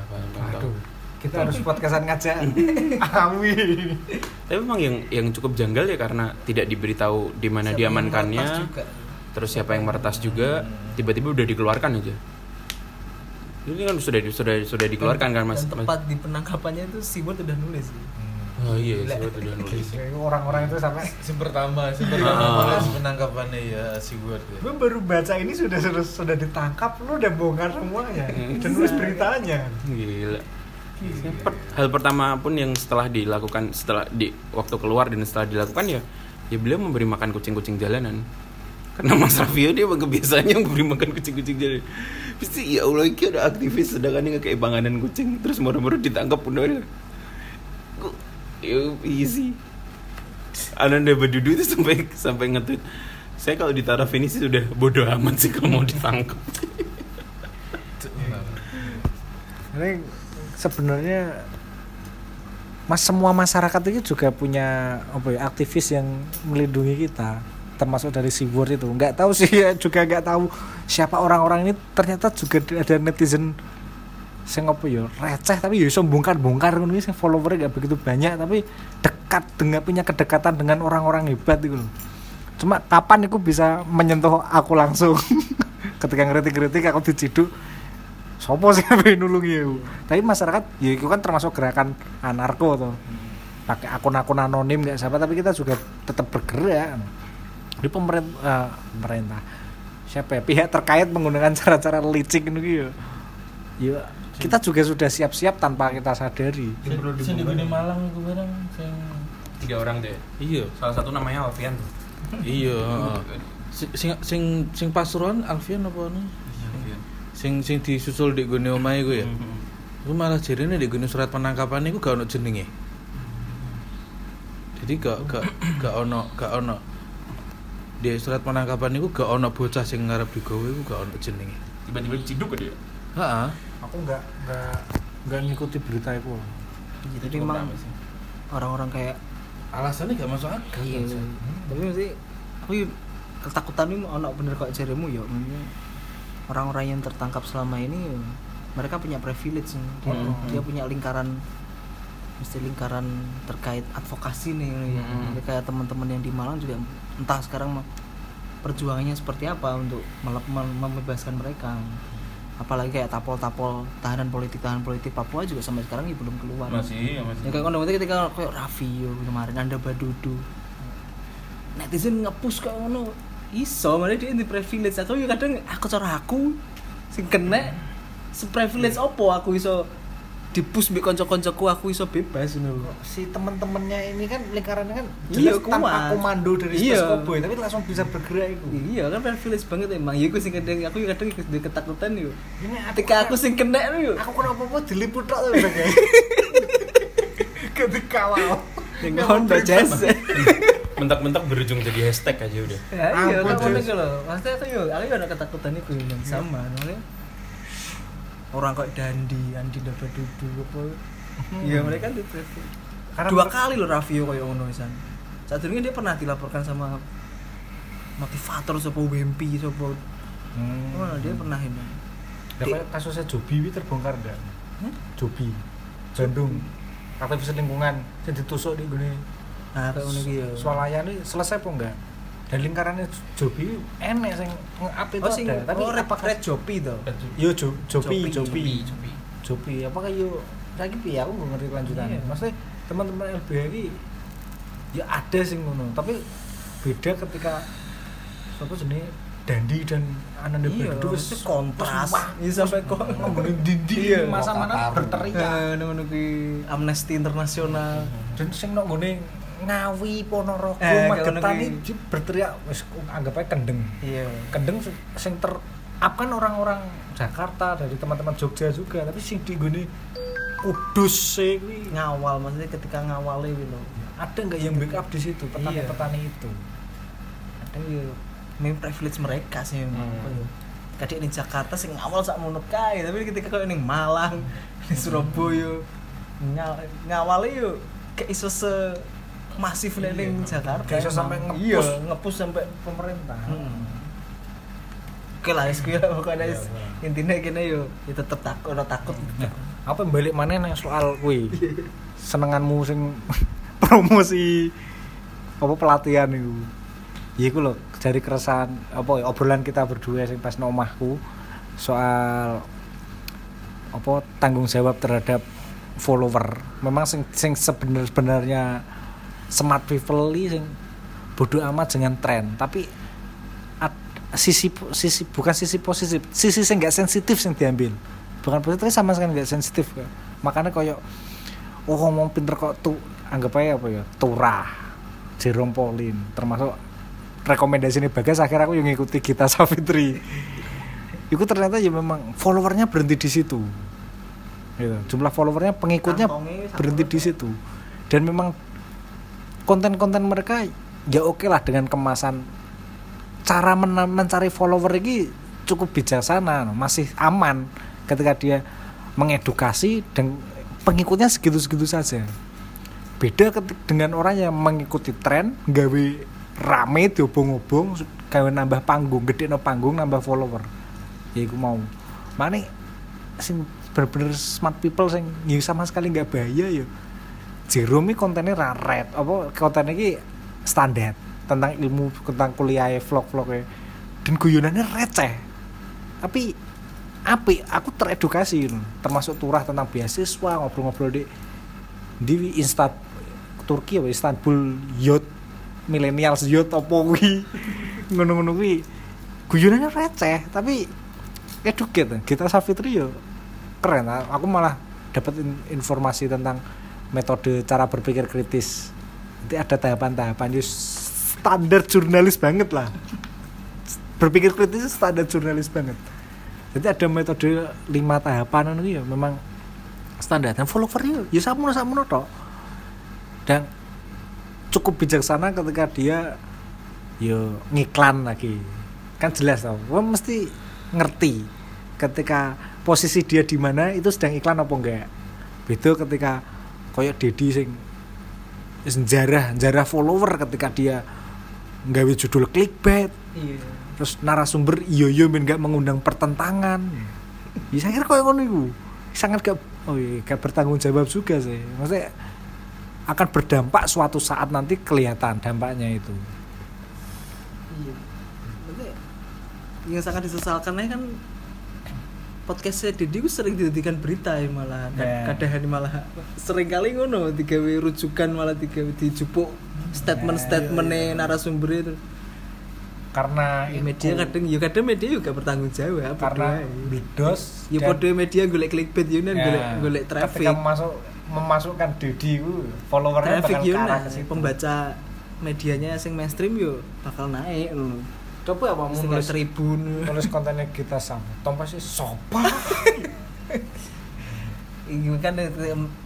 Aduh. Kita harus podcastan ngajak. <laughs> Amin.
tapi memang yang yang cukup janggal ya karena tidak diberitahu di mana diamankannya terus siapa yang meretas juga tiba-tiba udah dikeluarkan aja ini kan sudah sudah sudah dikeluarkan kan mas,
tepat di penangkapannya itu Sibot udah nulis
oh iya
Gila.
udah
Orang-orang itu sampai
Sing pertama, sing
Ah.
pertama penangkapannya ya si Word ya.
Gue baru baca ini sudah sudah, sudah ditangkap, lu udah bongkar semuanya dan nulis <laughs> beritanya.
gila Per- hal pertama pun yang setelah dilakukan setelah di waktu keluar dan setelah dilakukan ya ya beliau memberi makan kucing-kucing jalanan karena Mas Raffio dia kebiasaannya memberi makan kucing-kucing jalanan pasti ya Allah ini ada aktivis sedangkan ini kayak panganan kucing terus moro-moro ditangkap pun ada ya easy. Ananda Badudu itu sampai sampai nge saya kalau di taraf ini sih sudah bodoh amat sih kalau mau ditangkap.
Ini sebenarnya mas semua masyarakat itu juga punya apa ya aktivis yang melindungi kita termasuk dari Seaboard itu. Nggak tahu sih <laughs> ya, juga nggak tahu siapa orang-orang ini. Ternyata juga ada netizen sing apa ya? Receh tapi ya iso bongkar-bongkar ngono sing followernya nggak begitu banyak tapi dekat dengan punya kedekatan dengan orang-orang hebat itu cuma kapan aku bisa menyentuh aku langsung? <laughs> Ketika ngeritik-ngeritik aku diciduk sopo sih yang nulungi aku tapi masyarakat ya itu kan termasuk gerakan anarko tuh pakai akun-akun anonim nggak siapa tapi kita juga tetap bergerak. Di pemerintah pemerintah siapa ya? Pihak terkait menggunakan cara-cara licik ini ya. Ya kita juga sudah siap-siap tanpa kita sadari.
Sing di Gunung Malang iku barang sing
tiga orang deh.
Iya.
Salah satu namanya Alfian tuh.
Iya <laughs> sing sing sing Pasuruan Alfian apa nih sing sing disusul di gone omahe iku ya? Iku malah jarene di gone surat penangkapan iku gak ono jenenge. Jadi gak gak gak ono gak ono. Di surat penangkapan iku gak ono bocah sing ngarep digawe iku gak ono jenenge.
Tiba-tiba diciduk kan dia?
Heeh
aku nggak nggak nggak ngikuti berita itu
jadi memang orang-orang kayak
alasannya gak masuk akal
iya
Bang.
tapi mesti aku yuk ketakutan ini ono bener kok jarimu ya orang-orang yang tertangkap selama ini ya, mereka punya privilege.
Hmm.
dia punya lingkaran mesti lingkaran terkait advokasi nih ya.
Hmm.
Jadi kayak teman-teman yang di Malang juga entah sekarang perjuangannya seperti apa untuk melep- mem- membebaskan mereka apalagi kayak tapol-tapol tahanan politik tahanan politik Papua juga sampai sekarang ya belum keluar.
Masih ya masih.
Ya kayak ngono ketika kayak Raffi yo kemarin anda badudu. Netizen ngepush kayak ngono iso malah dia di privilege aku. Yo kadang aku cara aku sing kena se privilege opo aku iso dipush mbek kanca-kancaku aku iso bebas ngono
si temen-temennya ini kan lingkarannya kan
Iya,
jelas tanpa
kuat.
komando dari
Iya.
Space Cowboy tapi langsung bisa bergerak itu
iya kan privilege banget emang. Ya aku sing kadang aku kadang ikut di ketakutan yo.
Ini
ketika aku sing kena yo.
aku kena apa-apa diliput tok tuh <laughs> kayak ketika awal
yang Honda Jazz
mentak-mentak berujung jadi hashtag aja udah.
Ya, iya, kan ngono ku lho. Maksudnya aku yo, aku yo ada ketakutan iku yang sama, maksudnya orang kok Dandi, Andi Dada Dudu apa. Iya, mereka di.
Karena
Dua kali lo Raffio kayak ngono isan. Saat ini dia pernah dilaporkan sama motivator sapa Wempi sapa.
hmm.
Oh, dia pernah ini.
Ya, kayak kasusnya Jobi ini terbongkar enggak?
Hah?
Jobi Bandung aktivis lingkungan yang ditusuk di gini
Nah, kayak iki yo.
swalayan ini selesai apa enggak dan lingkarannya Jobi enek sing nge-up itu
Oh, sing
ada. tapi
oh, red,
apakah
red Jopi to.
yo Jo- Jobi
Jopi,
Jobi Jobi apakah yo lagi piye? Aku nggak ngerti kelanjutannya
Iya.
maksudnya teman-teman LBH ini ya ada sing ngono. Tapi beda ketika apa jenis Dandi dan Ananda
Iya,
Badudu
itu kontras. Iya sampai kok
ngomongin dinding
Iya.
masa mana berteriak.
Kuwi Amnesty Internasional.
dan sing ngene ngawi Ponorogo
Eh,
Magetan ini berteriak wis anggap aja kendeng.
Iya.
kendeng sing- ter up kan orang-orang Jakarta dari teman-teman Jogja juga tapi sing di gini Kudus sih kuwi.
Ngawal maksudnya ketika ngawalnya gitu
ada nggak yang backup di situ petani-petani itu?
Ada ya main privilege mereka sih memang.
Hmm.
ya? Kadang di Jakarta sing ngawal sak ngono kae tapi ketika kau ini Malang di Surabaya nga- ngawalnya yo kayak iso se masif nih ning Jakarta
Kayak sampai nge-push.
iya. Ngepush sampai
pemerintah.
Hmm. Oke lah, kuwi lah pokoknya
Iya, iya.
intinya kene yo, ya tetep takut, ora takut.
apa yang balik mana nih soal kuwi? Senenganmu sing <laughs> promosi apa pelatihan itu. Ya iku loh dari keresahan apa ya, obrolan kita berdua sing pas nang omahku soal apa tanggung jawab terhadap follower. Memang sing sing sebenar-benarnya smart people sing bodoh amat dengan tren. Tapi at- sisi sisi bukan sisi positif sisi yang nggak sensitif yang diambil. Bukan positif sama sekali nggak sensitif makanya koyo oh ngomong pinter kok tuh anggap aja apa ya turah Jerome Pauline termasuk rekomendasi ini bagas akhirnya aku yang ngikuti Gita Savitri. Itu ternyata ya memang followernya berhenti di situ. Gitu. jumlah followernya pengikutnya berhenti di situ. Dan memang konten-konten mereka ya oke lah dengan kemasan. Cara men- mencari follower ini cukup bijaksana masih aman ketika dia mengedukasi dan pengikutnya segitu-segitu saja. Beda dengan orang yang mengikuti tren gawe rame diobong-obong gawe nambah panggung gede no panggung nambah follower. Ya aku mau. Mana sing bener-bener smart people sing ya sama sekali nggak bahaya ya Jerome ini kontennya raret apa kontennya ini standar tentang ilmu tentang kuliah vlog-vlog dan guyonannya receh. Tapi api aku teredukasi termasuk turah tentang beasiswa ngobrol-ngobrol di di Insta Turki apa Istanbul yacht millennials yacht apa kuwi? <laughs> Ngono-ngono guyonannya receh tapi educate kita Safitri yo keren aku malah dapat in- informasi tentang metode cara berpikir kritis. Nanti ada tahapan-tahapan. Yo standar jurnalis banget lah. Berpikir kritis itu standar jurnalis banget. Jadi ada metode lima tahapan itu ya memang standar dan followernya ya sama sama tok. Dan cukup bijaksana ketika dia yo ngiklan lagi. Kan jelas tau Wah, mesti ngerti ketika posisi dia di mana itu sedang iklan apa enggak. Beda ketika koyok Dedi sing wis jarah jarah follower ketika dia nggawe judul clickbait.
Iya.
Terus narasumber iyo iyo ben gak mengundang pertentangan. Ya saya kira kayak ngono iku. Sangat gak oh iya gak bertanggung jawab juga sih. Maksudnya akan berdampak suatu saat nanti kelihatan dampaknya itu.
Iya. Maksudnya, yang sangat disesalkan kan podcastnya Didi ku sering dijadikan berita ya malah
Ya.
kadang malah. Sering kali ngono digawe rujukan malah digawe dijupuk statement-statementnya narasumber itu.
Karena
Ya, media kadang ya kadang media juga bertanggung jawab
karena bidos
ya podo media golek clickbait yo
Ya,
golek golek traffic.
ketika masuk memasukkan Dedi itu followernya
traffic
bakal ke arah situ.
pembaca medianya sing mainstream yo bakal naik ngono
coba apa
Sing
nulis
tribun?
nulis kontennya kita sama Tom pasti sopa. <laughs>
Iya kan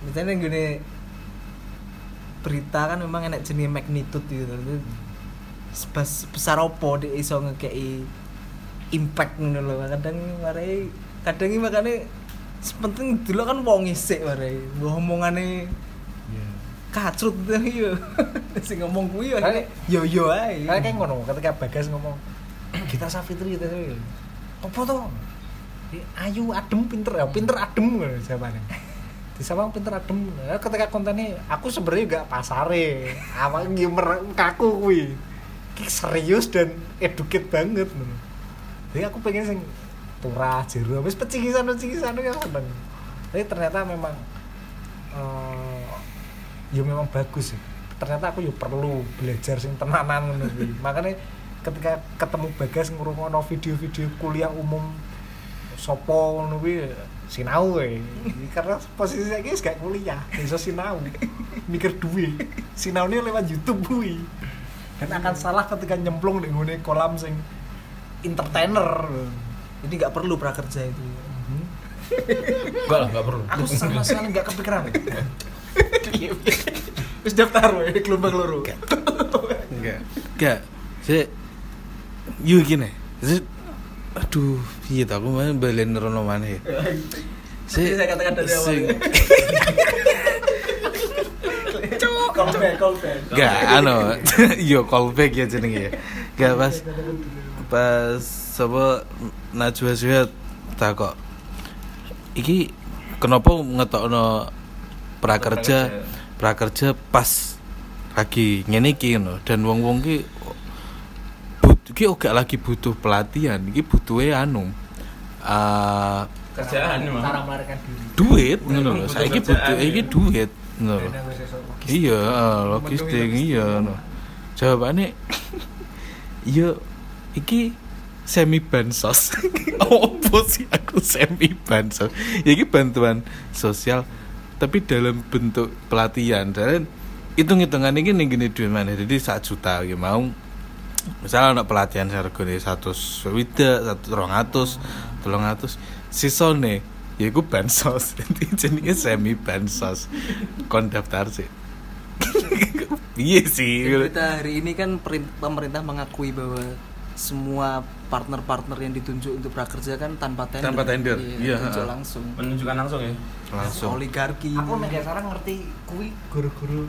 misalnya gini berita kan memang enak jenis magnitude gitu. Itu sebes- besar opo di iso ngekei impact ngono lho. Kadang marai kadang ini makanya penting dulu kan wong isik marai ngomongane kacrut tuh iya <laughs> <laughs> sing ngomong kuwi yo
Kayak-
yo yo ae
Kayak ngono ketika Bagas ngomong kita Safitri kita Safitri. Apa tuh? "Eh, Ayu adem pinter ya, pinter adem ngono jawabannya. Di sama pinter adem. Nah, ketika kontennya aku sebenarnya gak pasare. Awak gamer kaku kuwi. Ki serius dan educate banget ngono. Jadi aku pengen sing turah jero wis pecikisan pecikisan ya seneng. Tapi ternyata memang eh ya memang bagus sih. Ternyata aku ya perlu belajar sing tenanan ngono kuwi. <laughs> Makanya ketika ketemu Bagas ngrungokno video-video kuliah umum sopo ngono kuwi sinau we. <laughs> Karena posisi saya wis gak kuliah, iso sinau. Mikir duwe. Sinaune lewat YouTube kuwi. Dan akan salah ketika nyemplung di ngene kolam sing entertainer.
jadi nggak perlu prakerja itu
Enggak lah, enggak perlu.
Aku sama sekali gak kepikiran. <laughs>
terus daftar we gelombang loro
Enggak. <laughs> Enggak. Saya yo gini. Saya aduh, iya tak aku main balen rono maneh. <laughs>
Jadi saya katakan dari awal <laughs> callback callback
Enggak, anu, yo callback ya jenenge ya. Enggak pas pas sapa Najwa Shihab takok. Iki kenapa ngetokno prakerja prakerja pas lagi ngene iki ngono dan wong-wong ki but iki gak lagi butuh pelatihan, iki butuhe anu eh
Kerjaan.
Cara melarikan diri.
duit ngono lho.
Butuh
Saiki butuh iki
iya.
duit ngono. Iya, eh, logistik iya no. Jawabane iya iki semi bansos. Opo <laughs> sih aku semi bansos? Ya iki bantuan sosial tapi dalam bentuk pelatihan dan hitung-hitungan ini gini duit mana jadi 1 juta ya mau misalnya anak pelatihan harganya satu swida satu rong atus tolong atus sisone ya iku bansos. <laughs> Jadi jenenge semi bansos. Kon daftar sih. <laughs> Iya sih.
Kita hari ini kan pemerintah mengakui bahwa semua partner-partner yang ditunjuk untuk prakerja kan tanpa tender.
Tanpa tender, iya, ha.
langsung.
Menunjukkan langsung ya.
langsung
Oligarki.
Aku nek sekarang ngerti kuwi guru-guru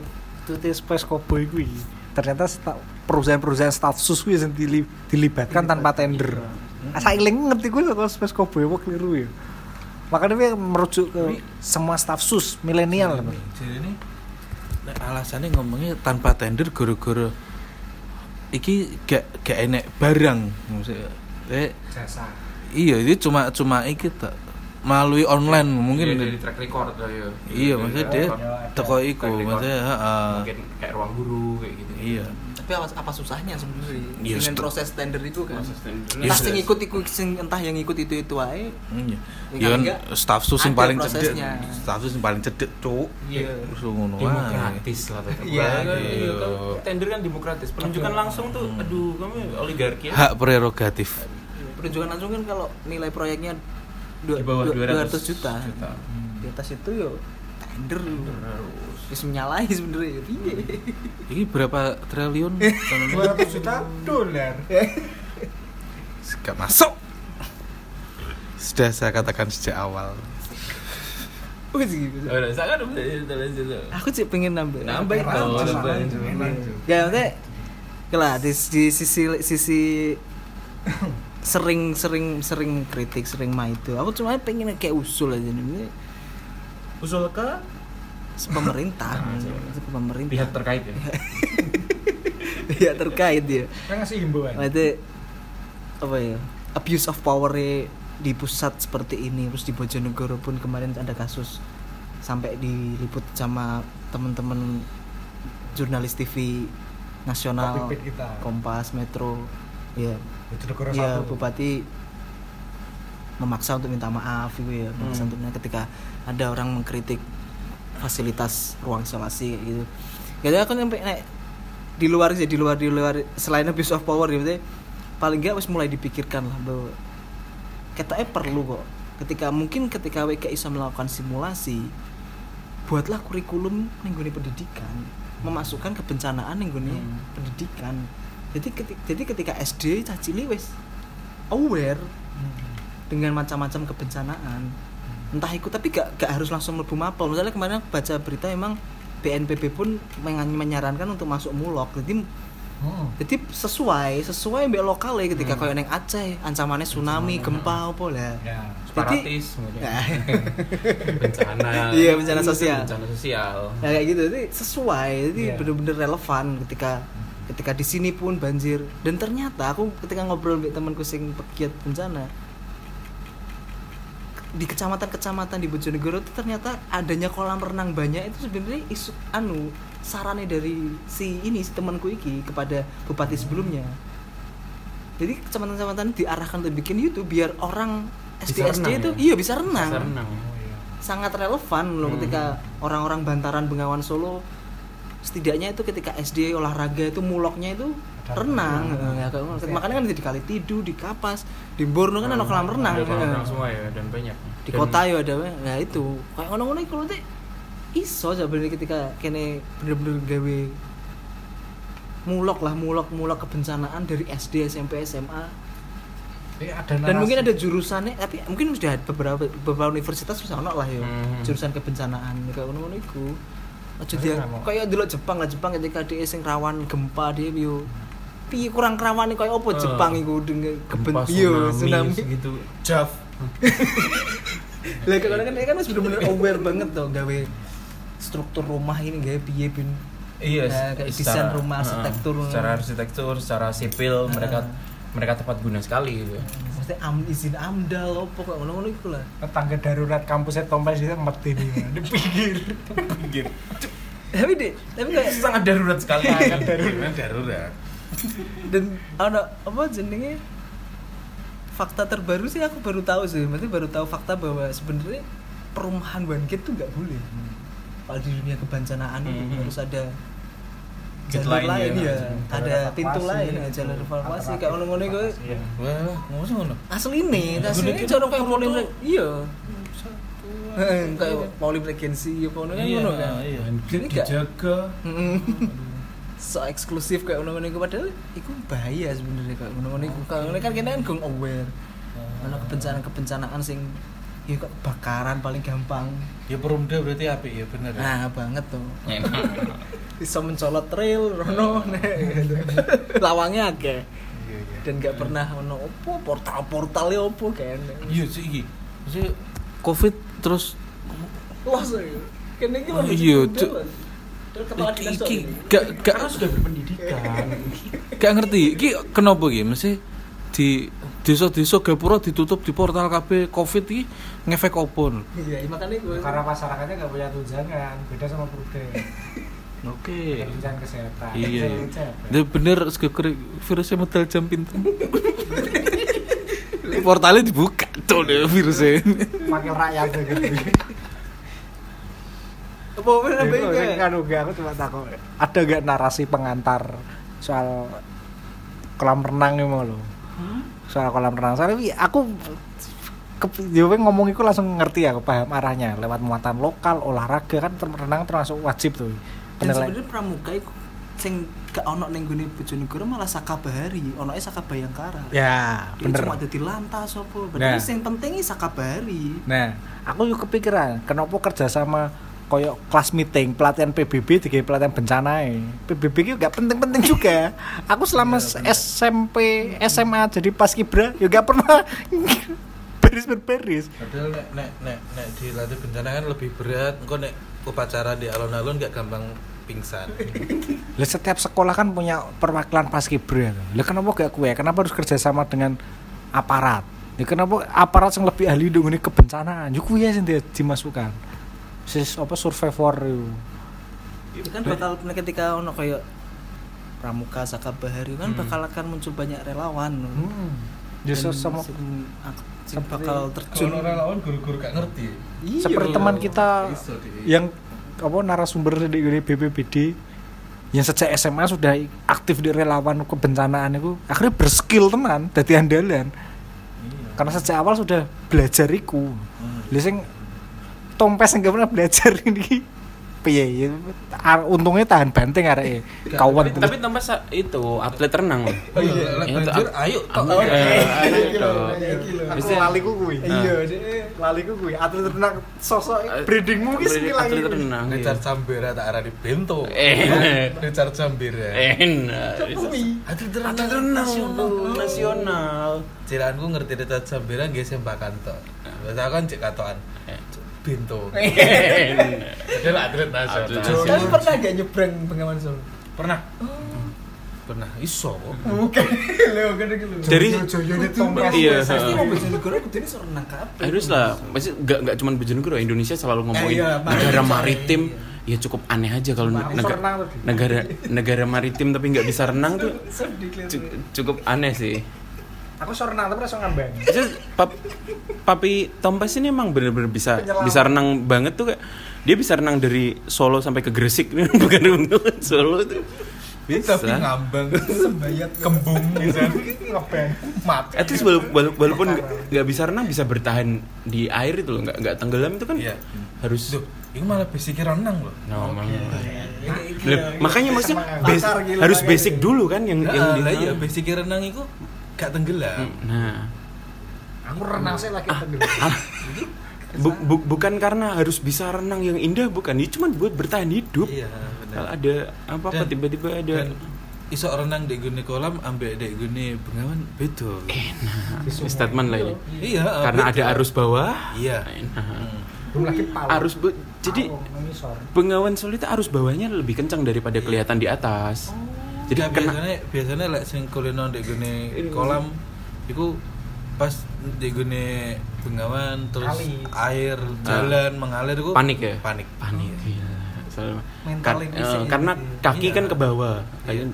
itu Space Cowboy kuwi. Ternyata sta- perusahaan-perusahaan staff sus kuwi sing dili- dilibatkan tanpa tender. Asa iling ngerti kuwi kok Space Cowboy apa keliru ya. Makanya dia merujuk ke semua staff sus milenial.
jadi ini nek alasannya ngomongnya tanpa tender gara-gara iki gak gak enek barang maksudnya eh,
Jasa.
iya ini cuma cuma iki tak melalui online mungkin
Iya, dari track record lah ya.
iya maksudnya dia teko iku maksudnya heeh.
Mungkin kayak ruang guru kayak gitu.
iya
Tapi apa, apa susahnya sebenarnya
Iya,
dengan proses tender itu kan?
Proses tender.
Entah
Iya,
sing
stu-
ikut ikut sing entah yang ikut itu itu aja.
iya
Ya,
ya kan
enggak,
staff sus yang paling cedek staff sus yang paling cedek cuk
Iya.
terus ngono wae.
demokratis lah.
Iya,
kan,
iya.
iya, kan tender kan demokratis. Penunjukan langsung tuh aduh kamu oligarki ya.
hak prerogatif
Penunjukan langsung kan kalau nilai proyeknya dua,
Di bawah
dua-
200
200 juta.
juta.
Di atas itu yo tender lu.
Harus.
Terus menyalahi sebenarnya. Iya.
ini berapa triliun
200 juta dolar.
gak masuk sudah saya katakan sejak awal
gitu.
Saya kan.
Aku sih pengen nambah.
Nambah itu,
lanjut.
Ya maksudnya Lah di, di sisi sisi sering sering sering kritik sering mah itu aku cuma pengen kayak usul aja nih
Usul ke
pemerintah pemerintah
pihak terkait ya? <laughs>
Ya terkait ya.
Kan ngasih himbauan.
Nah, itu apa ya? Abuse of power di pusat seperti ini terus di Bojonegoro pun kemarin ada kasus sampai diliput sama teman-teman jurnalis TV nasional. Kompas Metro ya.
Bojonegoro
ya
satu.
bupati memaksa untuk minta maaf gitu ya memaksa
Hmm.
untuk ketika ada orang mengkritik fasilitas ruang isolasi kayak gitu. Jadi aku sampai naik di luar sih di luar di luar selain abuse of power gitu. Paling nggak harus mulai dipikirkan lah bahwa kita perlu kok. Ketika mungkin ketika WK bisa melakukan simulasi buatlah kurikulum nenggone pendidikan. Memasukkan kebencanaan nenggone
Hmm.
pendidikan. Jadi ketika, jadi ketika SD cacili wes aware dengan macam-macam kebencanaan entah ikut tapi gak, gak harus langsung mlebu mapel misalnya kemarin aku baca berita memang BNPB pun menyarankan untuk masuk mulok jadi
Hmm.
jadi sesuai sesuai mbak lokal ya ketika
Hmm.
neng Aceh ancamannya tsunami gempa apa lah
ya
separatis kemudian
Nah. <laughs>
bencana
Iya, bencana sosial.
bencana sosial
Nah, kayak gitu jadi sesuai jadi
Iya.
bener-bener relevan ketika ketika di sini pun banjir dan ternyata aku ketika ngobrol dengan temanku sing pegiat bencana di kecamatan-kecamatan di Bojonegoro itu ternyata adanya kolam renang banyak itu sebenarnya isu anu sarannya dari si ini si temanku iki kepada bupati sebelumnya jadi kecamatan-kecamatan diarahkan untuk bikin YouTube biar orang SD
Bisa
SD
renang
itu
ya?
iya bisa renang
Bisa renang
oh iya
sangat relevan loh
Hmm.
ketika orang-orang Bantaran Bengawan Solo setidaknya itu ketika SD olahraga itu muloknya itu
Ada
renang
renang.
Eh, ya, ngono.
Pasti
makanya kan di Kali Tidu di Kapas di Borno kan ada kolam renang
ada kolam
Eh,
renang semua ya dan banyak
di
Dan-
kota ya ada ya itu kayak ngono-ngono lho Teh. iso sebenarnya ketika kene bener-bener gawe mulok lah mulok mulok kebencanaan dari SD SMP SMA
Jadi ada
dan mungkin ada jurusannya tapi mungkin sudah beberapa beberapa universitas sudah ono lah ya
Hmm.
jurusan kebencanaan kayak ngono-ngono iku aja dia
mau.
kayak dulu Jepang lah Jepang ketika dia sing rawan gempa dia yo piye kurang rawan kayak opo
Eh,
Jepang iku dengan
gempa tsunami,
tsunami
gitu
Jav.
lah kadang kan dia kan harus bener-bener aware banget tuh gawe struktur rumah ini gawe piye bin
iya
Nah, kayak desain rumah,
heeh,
arsitektur.
secara arsitektur secara sipil
Nah.
mereka mereka tepat guna sekali gitu
mesti am, izin amdal opo kayak ngono-ngono iku lah.
Tetangga darurat kampusnya Tompes itu ngerti nih di pinggir.
Pinggir.
Tapi deh tapi kayak
sangat darurat sekali. <laughs>
Sangat darurat. darurat.
dan ada apa jenenge fakta terbaru sih aku baru tahu sih. Berarti baru tahu fakta bahwa sebenarnya perumahan one gate tuh nggak boleh. Kalau di dunia kebencanaan itu
Mhm.
harus ada jalur
lain
lain
ya,
ya,
jalur
ada pintu lain ya, jalur evakuasi. kayak ngono-ngono iku.
Iya.
Wah, ngomong ngono.
asli nih asli
Gune
ini cara kayak polim iya. Kayak polim legacy ya ngono kan ngono kan.
Iya.
gak
Dijaga.
So eksklusif kayak ngono-ngono iku padahal iku bahaya sebenarnya kayak ngono-ngono iku. Ngono kan kene kan gong aware. Ana kebencanaan-kebencanaan sing ya kok bakaran paling gampang.
Ya perumda berarti apik ya bener ya.
nah banget tuh. Bisa <laughs> mencolot trail rono <laughs> gitu. lawangnya akeh.
Iya, iya.
dan gak pernah ono opo portal-portalnya opo kayaknya
Iya sih iki. Maksudnya Covid terus
wah saya kene iki
Oh,
lebih
iya.
Terus kepala
iki gak gak
sudah berpendidikan. <laughs>
Gak ngerti iki kenapa iki? Mesti di desa-desa Gapura ditutup di portal KB Covid iki ngefek opo lho?
iya makanya gue
karena masyarakatnya nggak punya tunjangan beda sama prudent <laughs>
Oke.
tunjangan kesehatan
Iya. iya. Dia bener segera virusnya medal jam pintu. <laughs> Portalnya dibuka tuh deh virusnya.
wakil rakyat gitu
apa
kan aku cuma takut ada gak narasi pengantar soal kolam renang ini mau lo soal kolam renang. Soalnya wi, aku ke, ngomong itu langsung ngerti aku paham arahnya. Lewat muatan lokal olahraga kan renang termasuk wajib tuh.
Dan sebenarnya pramuka itu sing gak ono ning gone Bojonegoro malah Saka Bahari onoke Saka Bayangkara
ya
Dia
bener.
cuma dadi lantas apa
Nah.
berarti sing penting iki Saka Bahari
Nah, aku yuk kepikiran, kenapa kerja sama koyo kelas meeting pelatihan PBB tiga pelatihan bencana e. PBB itu gak penting-penting juga aku selama SMP SMA jadi pas kibra ya gak pernah <laughs> beres berberes
Padahal nek nek nek nek dilatih bencana kan lebih berat. Engko nek upacara di alun-alun gak gampang pingsan. <laughs>
Lah setiap sekolah kan punya perwakilan paskibra. Lah kenapa gak kue? Kenapa harus kerjasama dengan aparat? Ya kenapa aparat yang lebih ahli dengan kebencanaan? Yo kuwi sing di- dimasukkan. Sis apa survivor itu.
itu kan bakal ketika ono kayak pramuka saka bahari kan
Hmm.
bakal akan muncul banyak relawan
Hmm. Ya
Dan
sama
sing- bakal terjun
Kalau relawan guru-guru gak ngerti.
Iya.
seperti teman kita
Iso, Dik.
yang apa narasumber di BPBD yang sejak SMA sudah aktif di relawan kebencanaan itu akhirnya berskill tenan dadi andalan karena sejak awal sudah belajar iku lha sing tompes yang gak pernah belajar ini piye ya untungnya tahan banting arek kawan
tapi, tapi tambah itu atlet renang loh.
Oh iya,
Iya,
ayo.
Aku- eh, ayo dong.
aku lali ku kuwi
Iya,
lali ku kuwi atlet renang sosok breedingmu ki
Breeding atlet renang. iya.
Richard Sambera tak arani bento.
Eh.
Richard Sambera.
Enak.
Atlet
Atlet renang nasional. nasional.
Cilanku ngerti Richard Sambera nggih sembakan tok. Biasa kan cek katokan. Bento.
Enak. <laughs>
Dia lah atlet nasional.
Tapi pernah gak nyebrang Bengawan Solo?
Pernah. Pernah. Iso kok.
Bukan, <laughs> lho gitu.
Dari Iya,
Pasti mau Bojonegoro kudune iso renang kabeh.
harus lah masih nggak nggak cuma Bojonegoro Indonesia selalu ngomongin
Eh, iya,
negara
maritim.
maritim ya cukup aneh aja kalau
Aku
nega-
renang tadi.
negara negara maritim tapi nggak bisa renang tuh <laughs> cukup aneh sih
aku so renang tapi rasa ngambang
pap, papi Tompas ini emang bener-bener bisa
Penyelam.
bisa renang banget tuh kayak dia bisa renang dari Solo sampai ke Gresik <laughs> bukan bukan Solo tuh bisa
Tapi ngambang.
Sembayat
Kembung <laughs> gitu.
ngebang
Mati.
At least wala- wala- walaupun nggak bisa renang bisa bertahan di air itu loh nggak nggak tenggelam itu kan
Iya.
harus
Duh, ini malah basic renang loh.
Nah, emang-
Iya,
Loh, makanya maksudnya harus basic dulu kan yang yang
Nah,
di-
lah iya basic renang itu gak tenggelam.
Nah,
aku renang sih lagi tenggelam
ah, bu- bu- bukan karena harus bisa renang yang indah bukan, ini cuma buat bertahan hidup.
Iya,
Kalau
benar.
ada apa-apa
Dan-
tiba-tiba ada
Dan iso renang di gune kolam ambek di gune bengawan beda.
enak statement lah ini.
Iya,
Karena
beda.
ada arus bawah.
Iya.
Enak.
Hmm.
belum lagi pawon
Arus bu- jadi
mengisor.
Bengawan Solo itu arus bawahnya lebih kencang daripada kelihatan di atas. Jadi
Nah,
kena
biasanya biasanya lek sing kulino di gune kolam iku pas di gune bengawan terus
Kali.
air jalan mengalir iku
panik ya?
Panik.
Panik. Iya. Soalnya-
Mental
Kar-
yang
eh, karena
gitu.
kaki
Iya.
kan ke bawah.
Iya.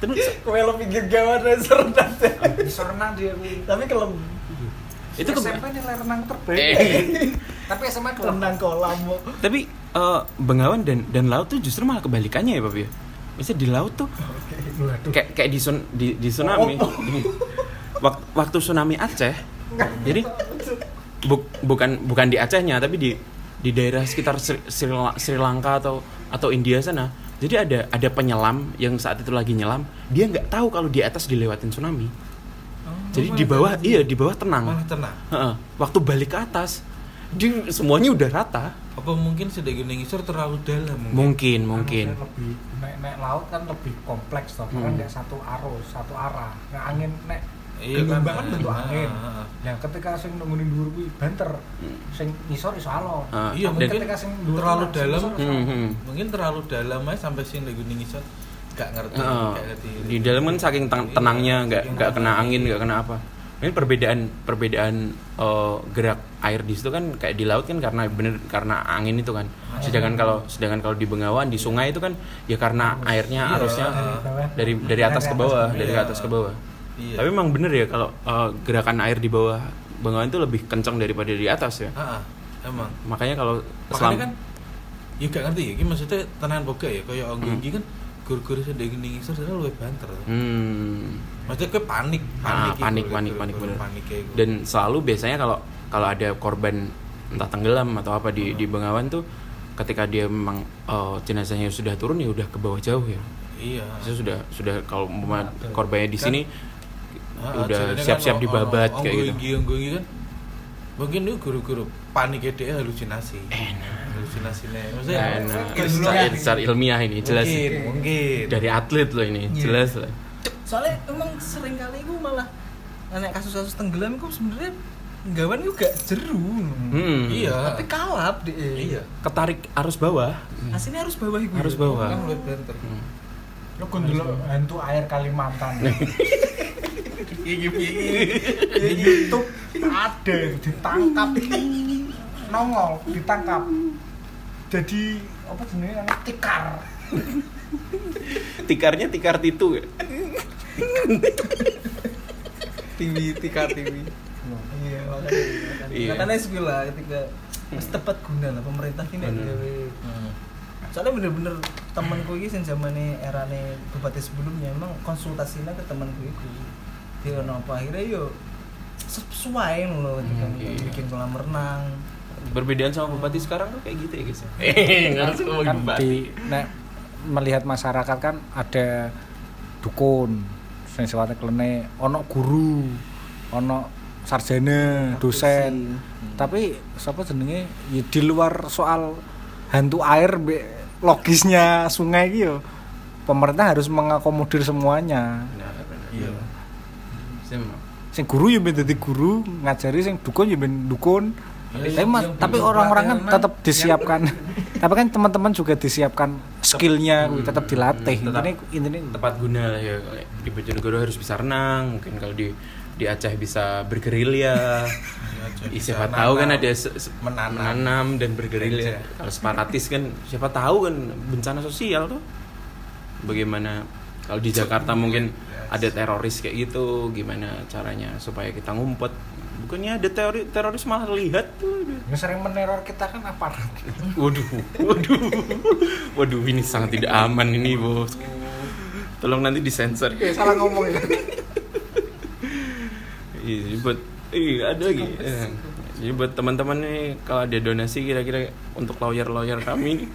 Terus
Kowe lo pinggir gawat dan renang.
Isor renang dia.
Tapi kelem
itu ke
SMP nilai renang terbaik
Eh.
tapi SMA kelem
renang kolam.
Tapi eh, Bengawan dan dan laut tuh justru malah kebalikannya ya, Pak ya. Misalnya di laut tuh kayak kayak di sun, di, di tsunami. Waktu, waktu tsunami Aceh. Jadi bu- bukan bukan di Acehnya tapi di di daerah sekitar Sri, Sri, Sri Lanka atau atau India sana. Jadi ada ada penyelam yang saat itu lagi nyelam, dia nggak tahu kalau di atas dilewatin tsunami. Jadi di bawah iya di bawah tenang.
malah tenang.
Heeh. Waktu balik ke atas, dia semuanya udah rata.
Apa mungkin gune ngisor terlalu dalam
Mungkin mungkin.
lebih naik naik laut kan lebih kompleks toh
Hmm.
nggak satu arus satu arah nah angin naik
Iya
gelombang
kan,
kan bentuk
ah,
angin
ah, ah.
nah ketika sing nungguin dhuwur kuwi banter sing ngisor iso alon
Ah,
Iya, mungkin
ketika sing
terlalu dalam.
Hmm, hmm.
Mungkin terlalu dalam aja sampai sing gune ngisor gak ngerti,
Heeh.
gak ngerti.
di dalam kan saking tenangnya nggak nggak kena angin nggak kena apa ini perbedaan perbedaan eh, gerak air di situ kan kayak di laut kan karena bener karena angin itu kan sedangkan kalau sedangkan kalau di Bengawan di sungai itu kan ya karena airnya
Iya.
arusnya dari dari atas ke bawah dari
Iya.
atas ke bawah
Iya.
tapi emang bener ya kalau eh, gerakan air di bawah Bengawan itu lebih kencang daripada di atas ya
emang.
makanya kalau selam
kan ya gak ngerti ya, ini maksudnya tenan boga ya, kayak onggo
Hmm.
kan guru-guru sing ndek ngisor sebenarnya luwih banter.
hmm,
Maksudnya gue panik,
Ah,
panik, gitu,
panik,
gitu,
panik,
guru-guru
panik, bener.
panik kayak gitu.
dan selalu biasanya kalau kalau ada korban entah tenggelam atau apa di di Bengawan tuh ketika dia memang eh, jenazahnya sudah turun ya udah ke bawah jauh ya
iya.
Maksudnya sudah sudah kalau umpama korbannya di
Kan-
sini
Ah,
udah
jadinya
siap-siap
kan
dibabat kayak gitu.
iki, onggo iki kan. Mungkin itu guru-guru panik dia halusinasi.
enak
halusinasinya maksudnya
Nah,
kan
secara, secara ilmiah ini jelas
mungkin mungkin
dari atlet loh ini
Iya.
jelas lah
soalnya emang sering kali gue malah anak kasus-kasus tenggelam gue sebenarnya gawan gue gak jeru.
Hmm.
iya.
Tapi kalap deh
iya.
Ketarik arus bawah.
Aslinya harus bawah gue
harus bawah.
Kan banter.
Hmm.
Lu dulu hantu air Kalimantan.
gigi
Di YouTube ada ditangkap. Nongol ditangkap. Jadi apa jenenge? Anak tikar.
tikarnya tikar titu ya?
TV tikar TV iya makanya
Iya.
makanya lah ketika mas tepat guna lah pemerintah ini gawe soalnya bener-bener temanku ini sing zamane erane bupati sebelumnya emang konsultasinya ke temanku itu dia ono apa akhirnya yo sesuai loh ketika
Hmm, iya.
bikin kolam renang.
Perbedaan sama bupati sekarang tuh kayak gitu ya guys <laughs> eh nggak langsung ngomong
kan
bupati.
di nek, melihat masyarakat kan ada dukun sing sifatnya klene ono guru ono sarjana dosen. tapi siapa jenenge? Ya di luar soal hantu air be, logisnya sungai gitu pemerintah harus mengakomodir semuanya.
Benar, benar.
iya.
Sama.
sing guru ya ben dadi guru ngajari sing dukun ya ben dukun tapi mas,
yang
tapi
butuh
orang-orang kan tetap disiapkan. <laughs> tapi kan teman-teman juga disiapkan skillnya
Hmm,
tetap dilatih.
Hmm, tetap.
ini intinya
tepat guna ya. Di Bojonegoro harus bisa renang mungkin kalau di di Aceh bisa bergerilya <laughs> Ih,
bisa
siapa tahu kan ada
menanam.
menanam dan bergerilya kalau separatis kan siapa tahu kan bencana sosial tuh. Bagaimana kalau di Jakarta mungkin ada teroris kayak gitu gimana caranya supaya kita ngumpet bukannya ada teori teroris malah lihat tuh
yang sering meneror kita kan aparat
Waduh, waduh, waduh, ini sangat tidak aman ini bos. Tolong nanti disensor.
Oke, salah ngomong ya
Iya, buat, iya ada lagi. Eh, Jadi buat teman-teman nih kalau ada donasi kira-kira untuk lawyer-lawyer kami.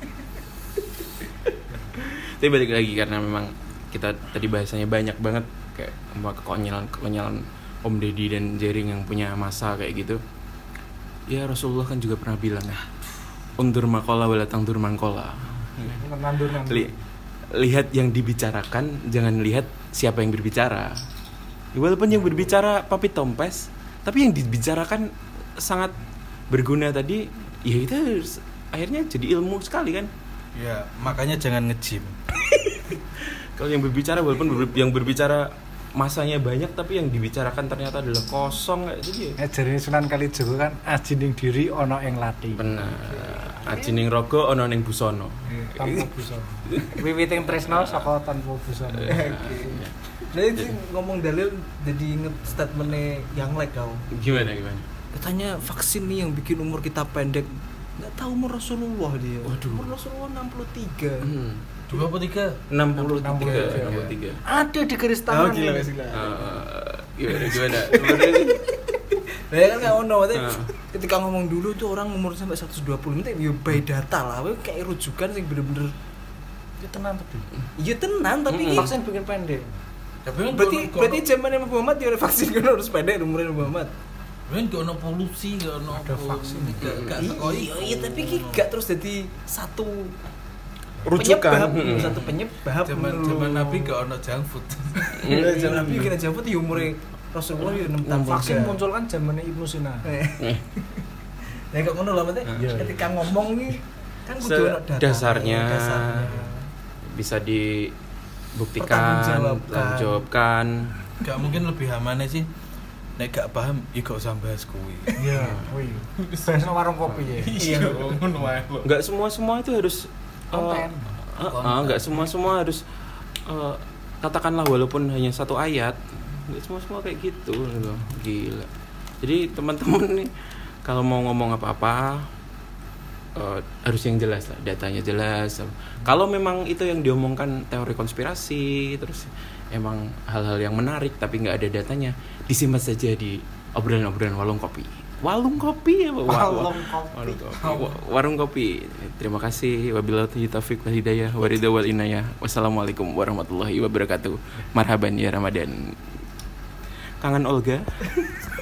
Tapi balik lagi karena memang kita tadi bahasanya banyak banget kayak apa kekonyolan kekonyolan Om Deddy dan Jering yang punya masa kayak gitu. Ya Rasulullah kan juga pernah bilang ya, undur makola wala tangdur mangkola. Li- lihat yang dibicarakan, jangan lihat siapa yang berbicara. Ya, Walaupun yang berbicara Papi Tompes, tapi yang dibicarakan sangat berguna tadi, ya itu akhirnya jadi ilmu sekali kan.
ya makanya jangan nge-gym <laughs>
Kalau yang berbicara walaupun ber- yang berbicara masanya banyak tapi yang dibicarakan ternyata adalah kosong kayak jadi ya.
Eh, jadi Sunan Kalijogo kan ajining diri ono yang latih
Benar. Aji ning rogo ono ning busono.
tanpa busana wiwiting tresno saka tanpa busana
jadi sih ngomong dalil jadi inget statementnya yang like kau
Gimana gimana?
katanya vaksin nih yang bikin umur kita pendek nggak tahu umur Rasulullah dia
Waduh.
umur Rasulullah 63
Hmm.
Dua apa tiga
63
63.
63.
ada di garis
Oh,
tangan
gila,
ini.
gila.
Eh, gimana gimana?
Ya kan nggak ono,
Ah.
ketika ngomong dulu tuh orang umur sampai 120 menit ya by data lah, we kayak rujukan sih bener-bener
itu tenang tapi
iya tenan tapi
Mm-mm.
ki-
vaksin bikin pendek
tapi kan
berarti
kono-
berarti zaman Nabi Muhammad dia udah vaksin kan harus pendek umurnya Muhammad.
kan gak ono polusi gak ono
Ada vaksin.
gak gak
Iya, iya, iya, tapi ki gak terus jadi satu
Rujukan.
penyebab,
Mm-mm.
satu penyebab
zaman zaman nabi gak ono junk food <laughs>
Iya, zaman Nabi kena jemput di umurnya Rasulullah ya 6 tahun
vaksin muncul kan zamannya Ibnu Sina
Eh. Nah, kok ngono lah maksudnya
Iya.
ketika ngomong nih kan kudu
Se-
ono data
dasarnya.
dasarnya.
bisa dibuktikan,
Pertanggungjawabkan.
jawabkan.
gak mungkin lebih amannya sih nek gak paham ya gak usah bahas kuwi
iya wih bahas warung kopi ya
iya ngono wae kok
Nggak semua semua itu harus
Konten.
eh, eh, eh, nggak semua semua harus eh, katakanlah walaupun hanya satu ayat, nggak semua semua kayak gitu loh. Gila. Jadi teman-teman <laughs> nih kalau mau ngomong apa-apa eh, harus yang jelas lah, datanya jelas. Kalau memang itu yang diomongkan teori konspirasi, terus emang hal-hal yang menarik tapi nggak ada datanya, disimpan saja di obrolan-obrolan warung kopi. Warung kopi ya, Pak? Wa- wa-
Warung kopi.
Warung kopi. Wa- Warung kopi. Terima kasih. Wabillahi taufiq wal hidayah wa ridha wal inayah. Wassalamualaikum warahmatullahi wabarakatuh. Marhaban ya Ramadan. Kangen Olga. <laughs>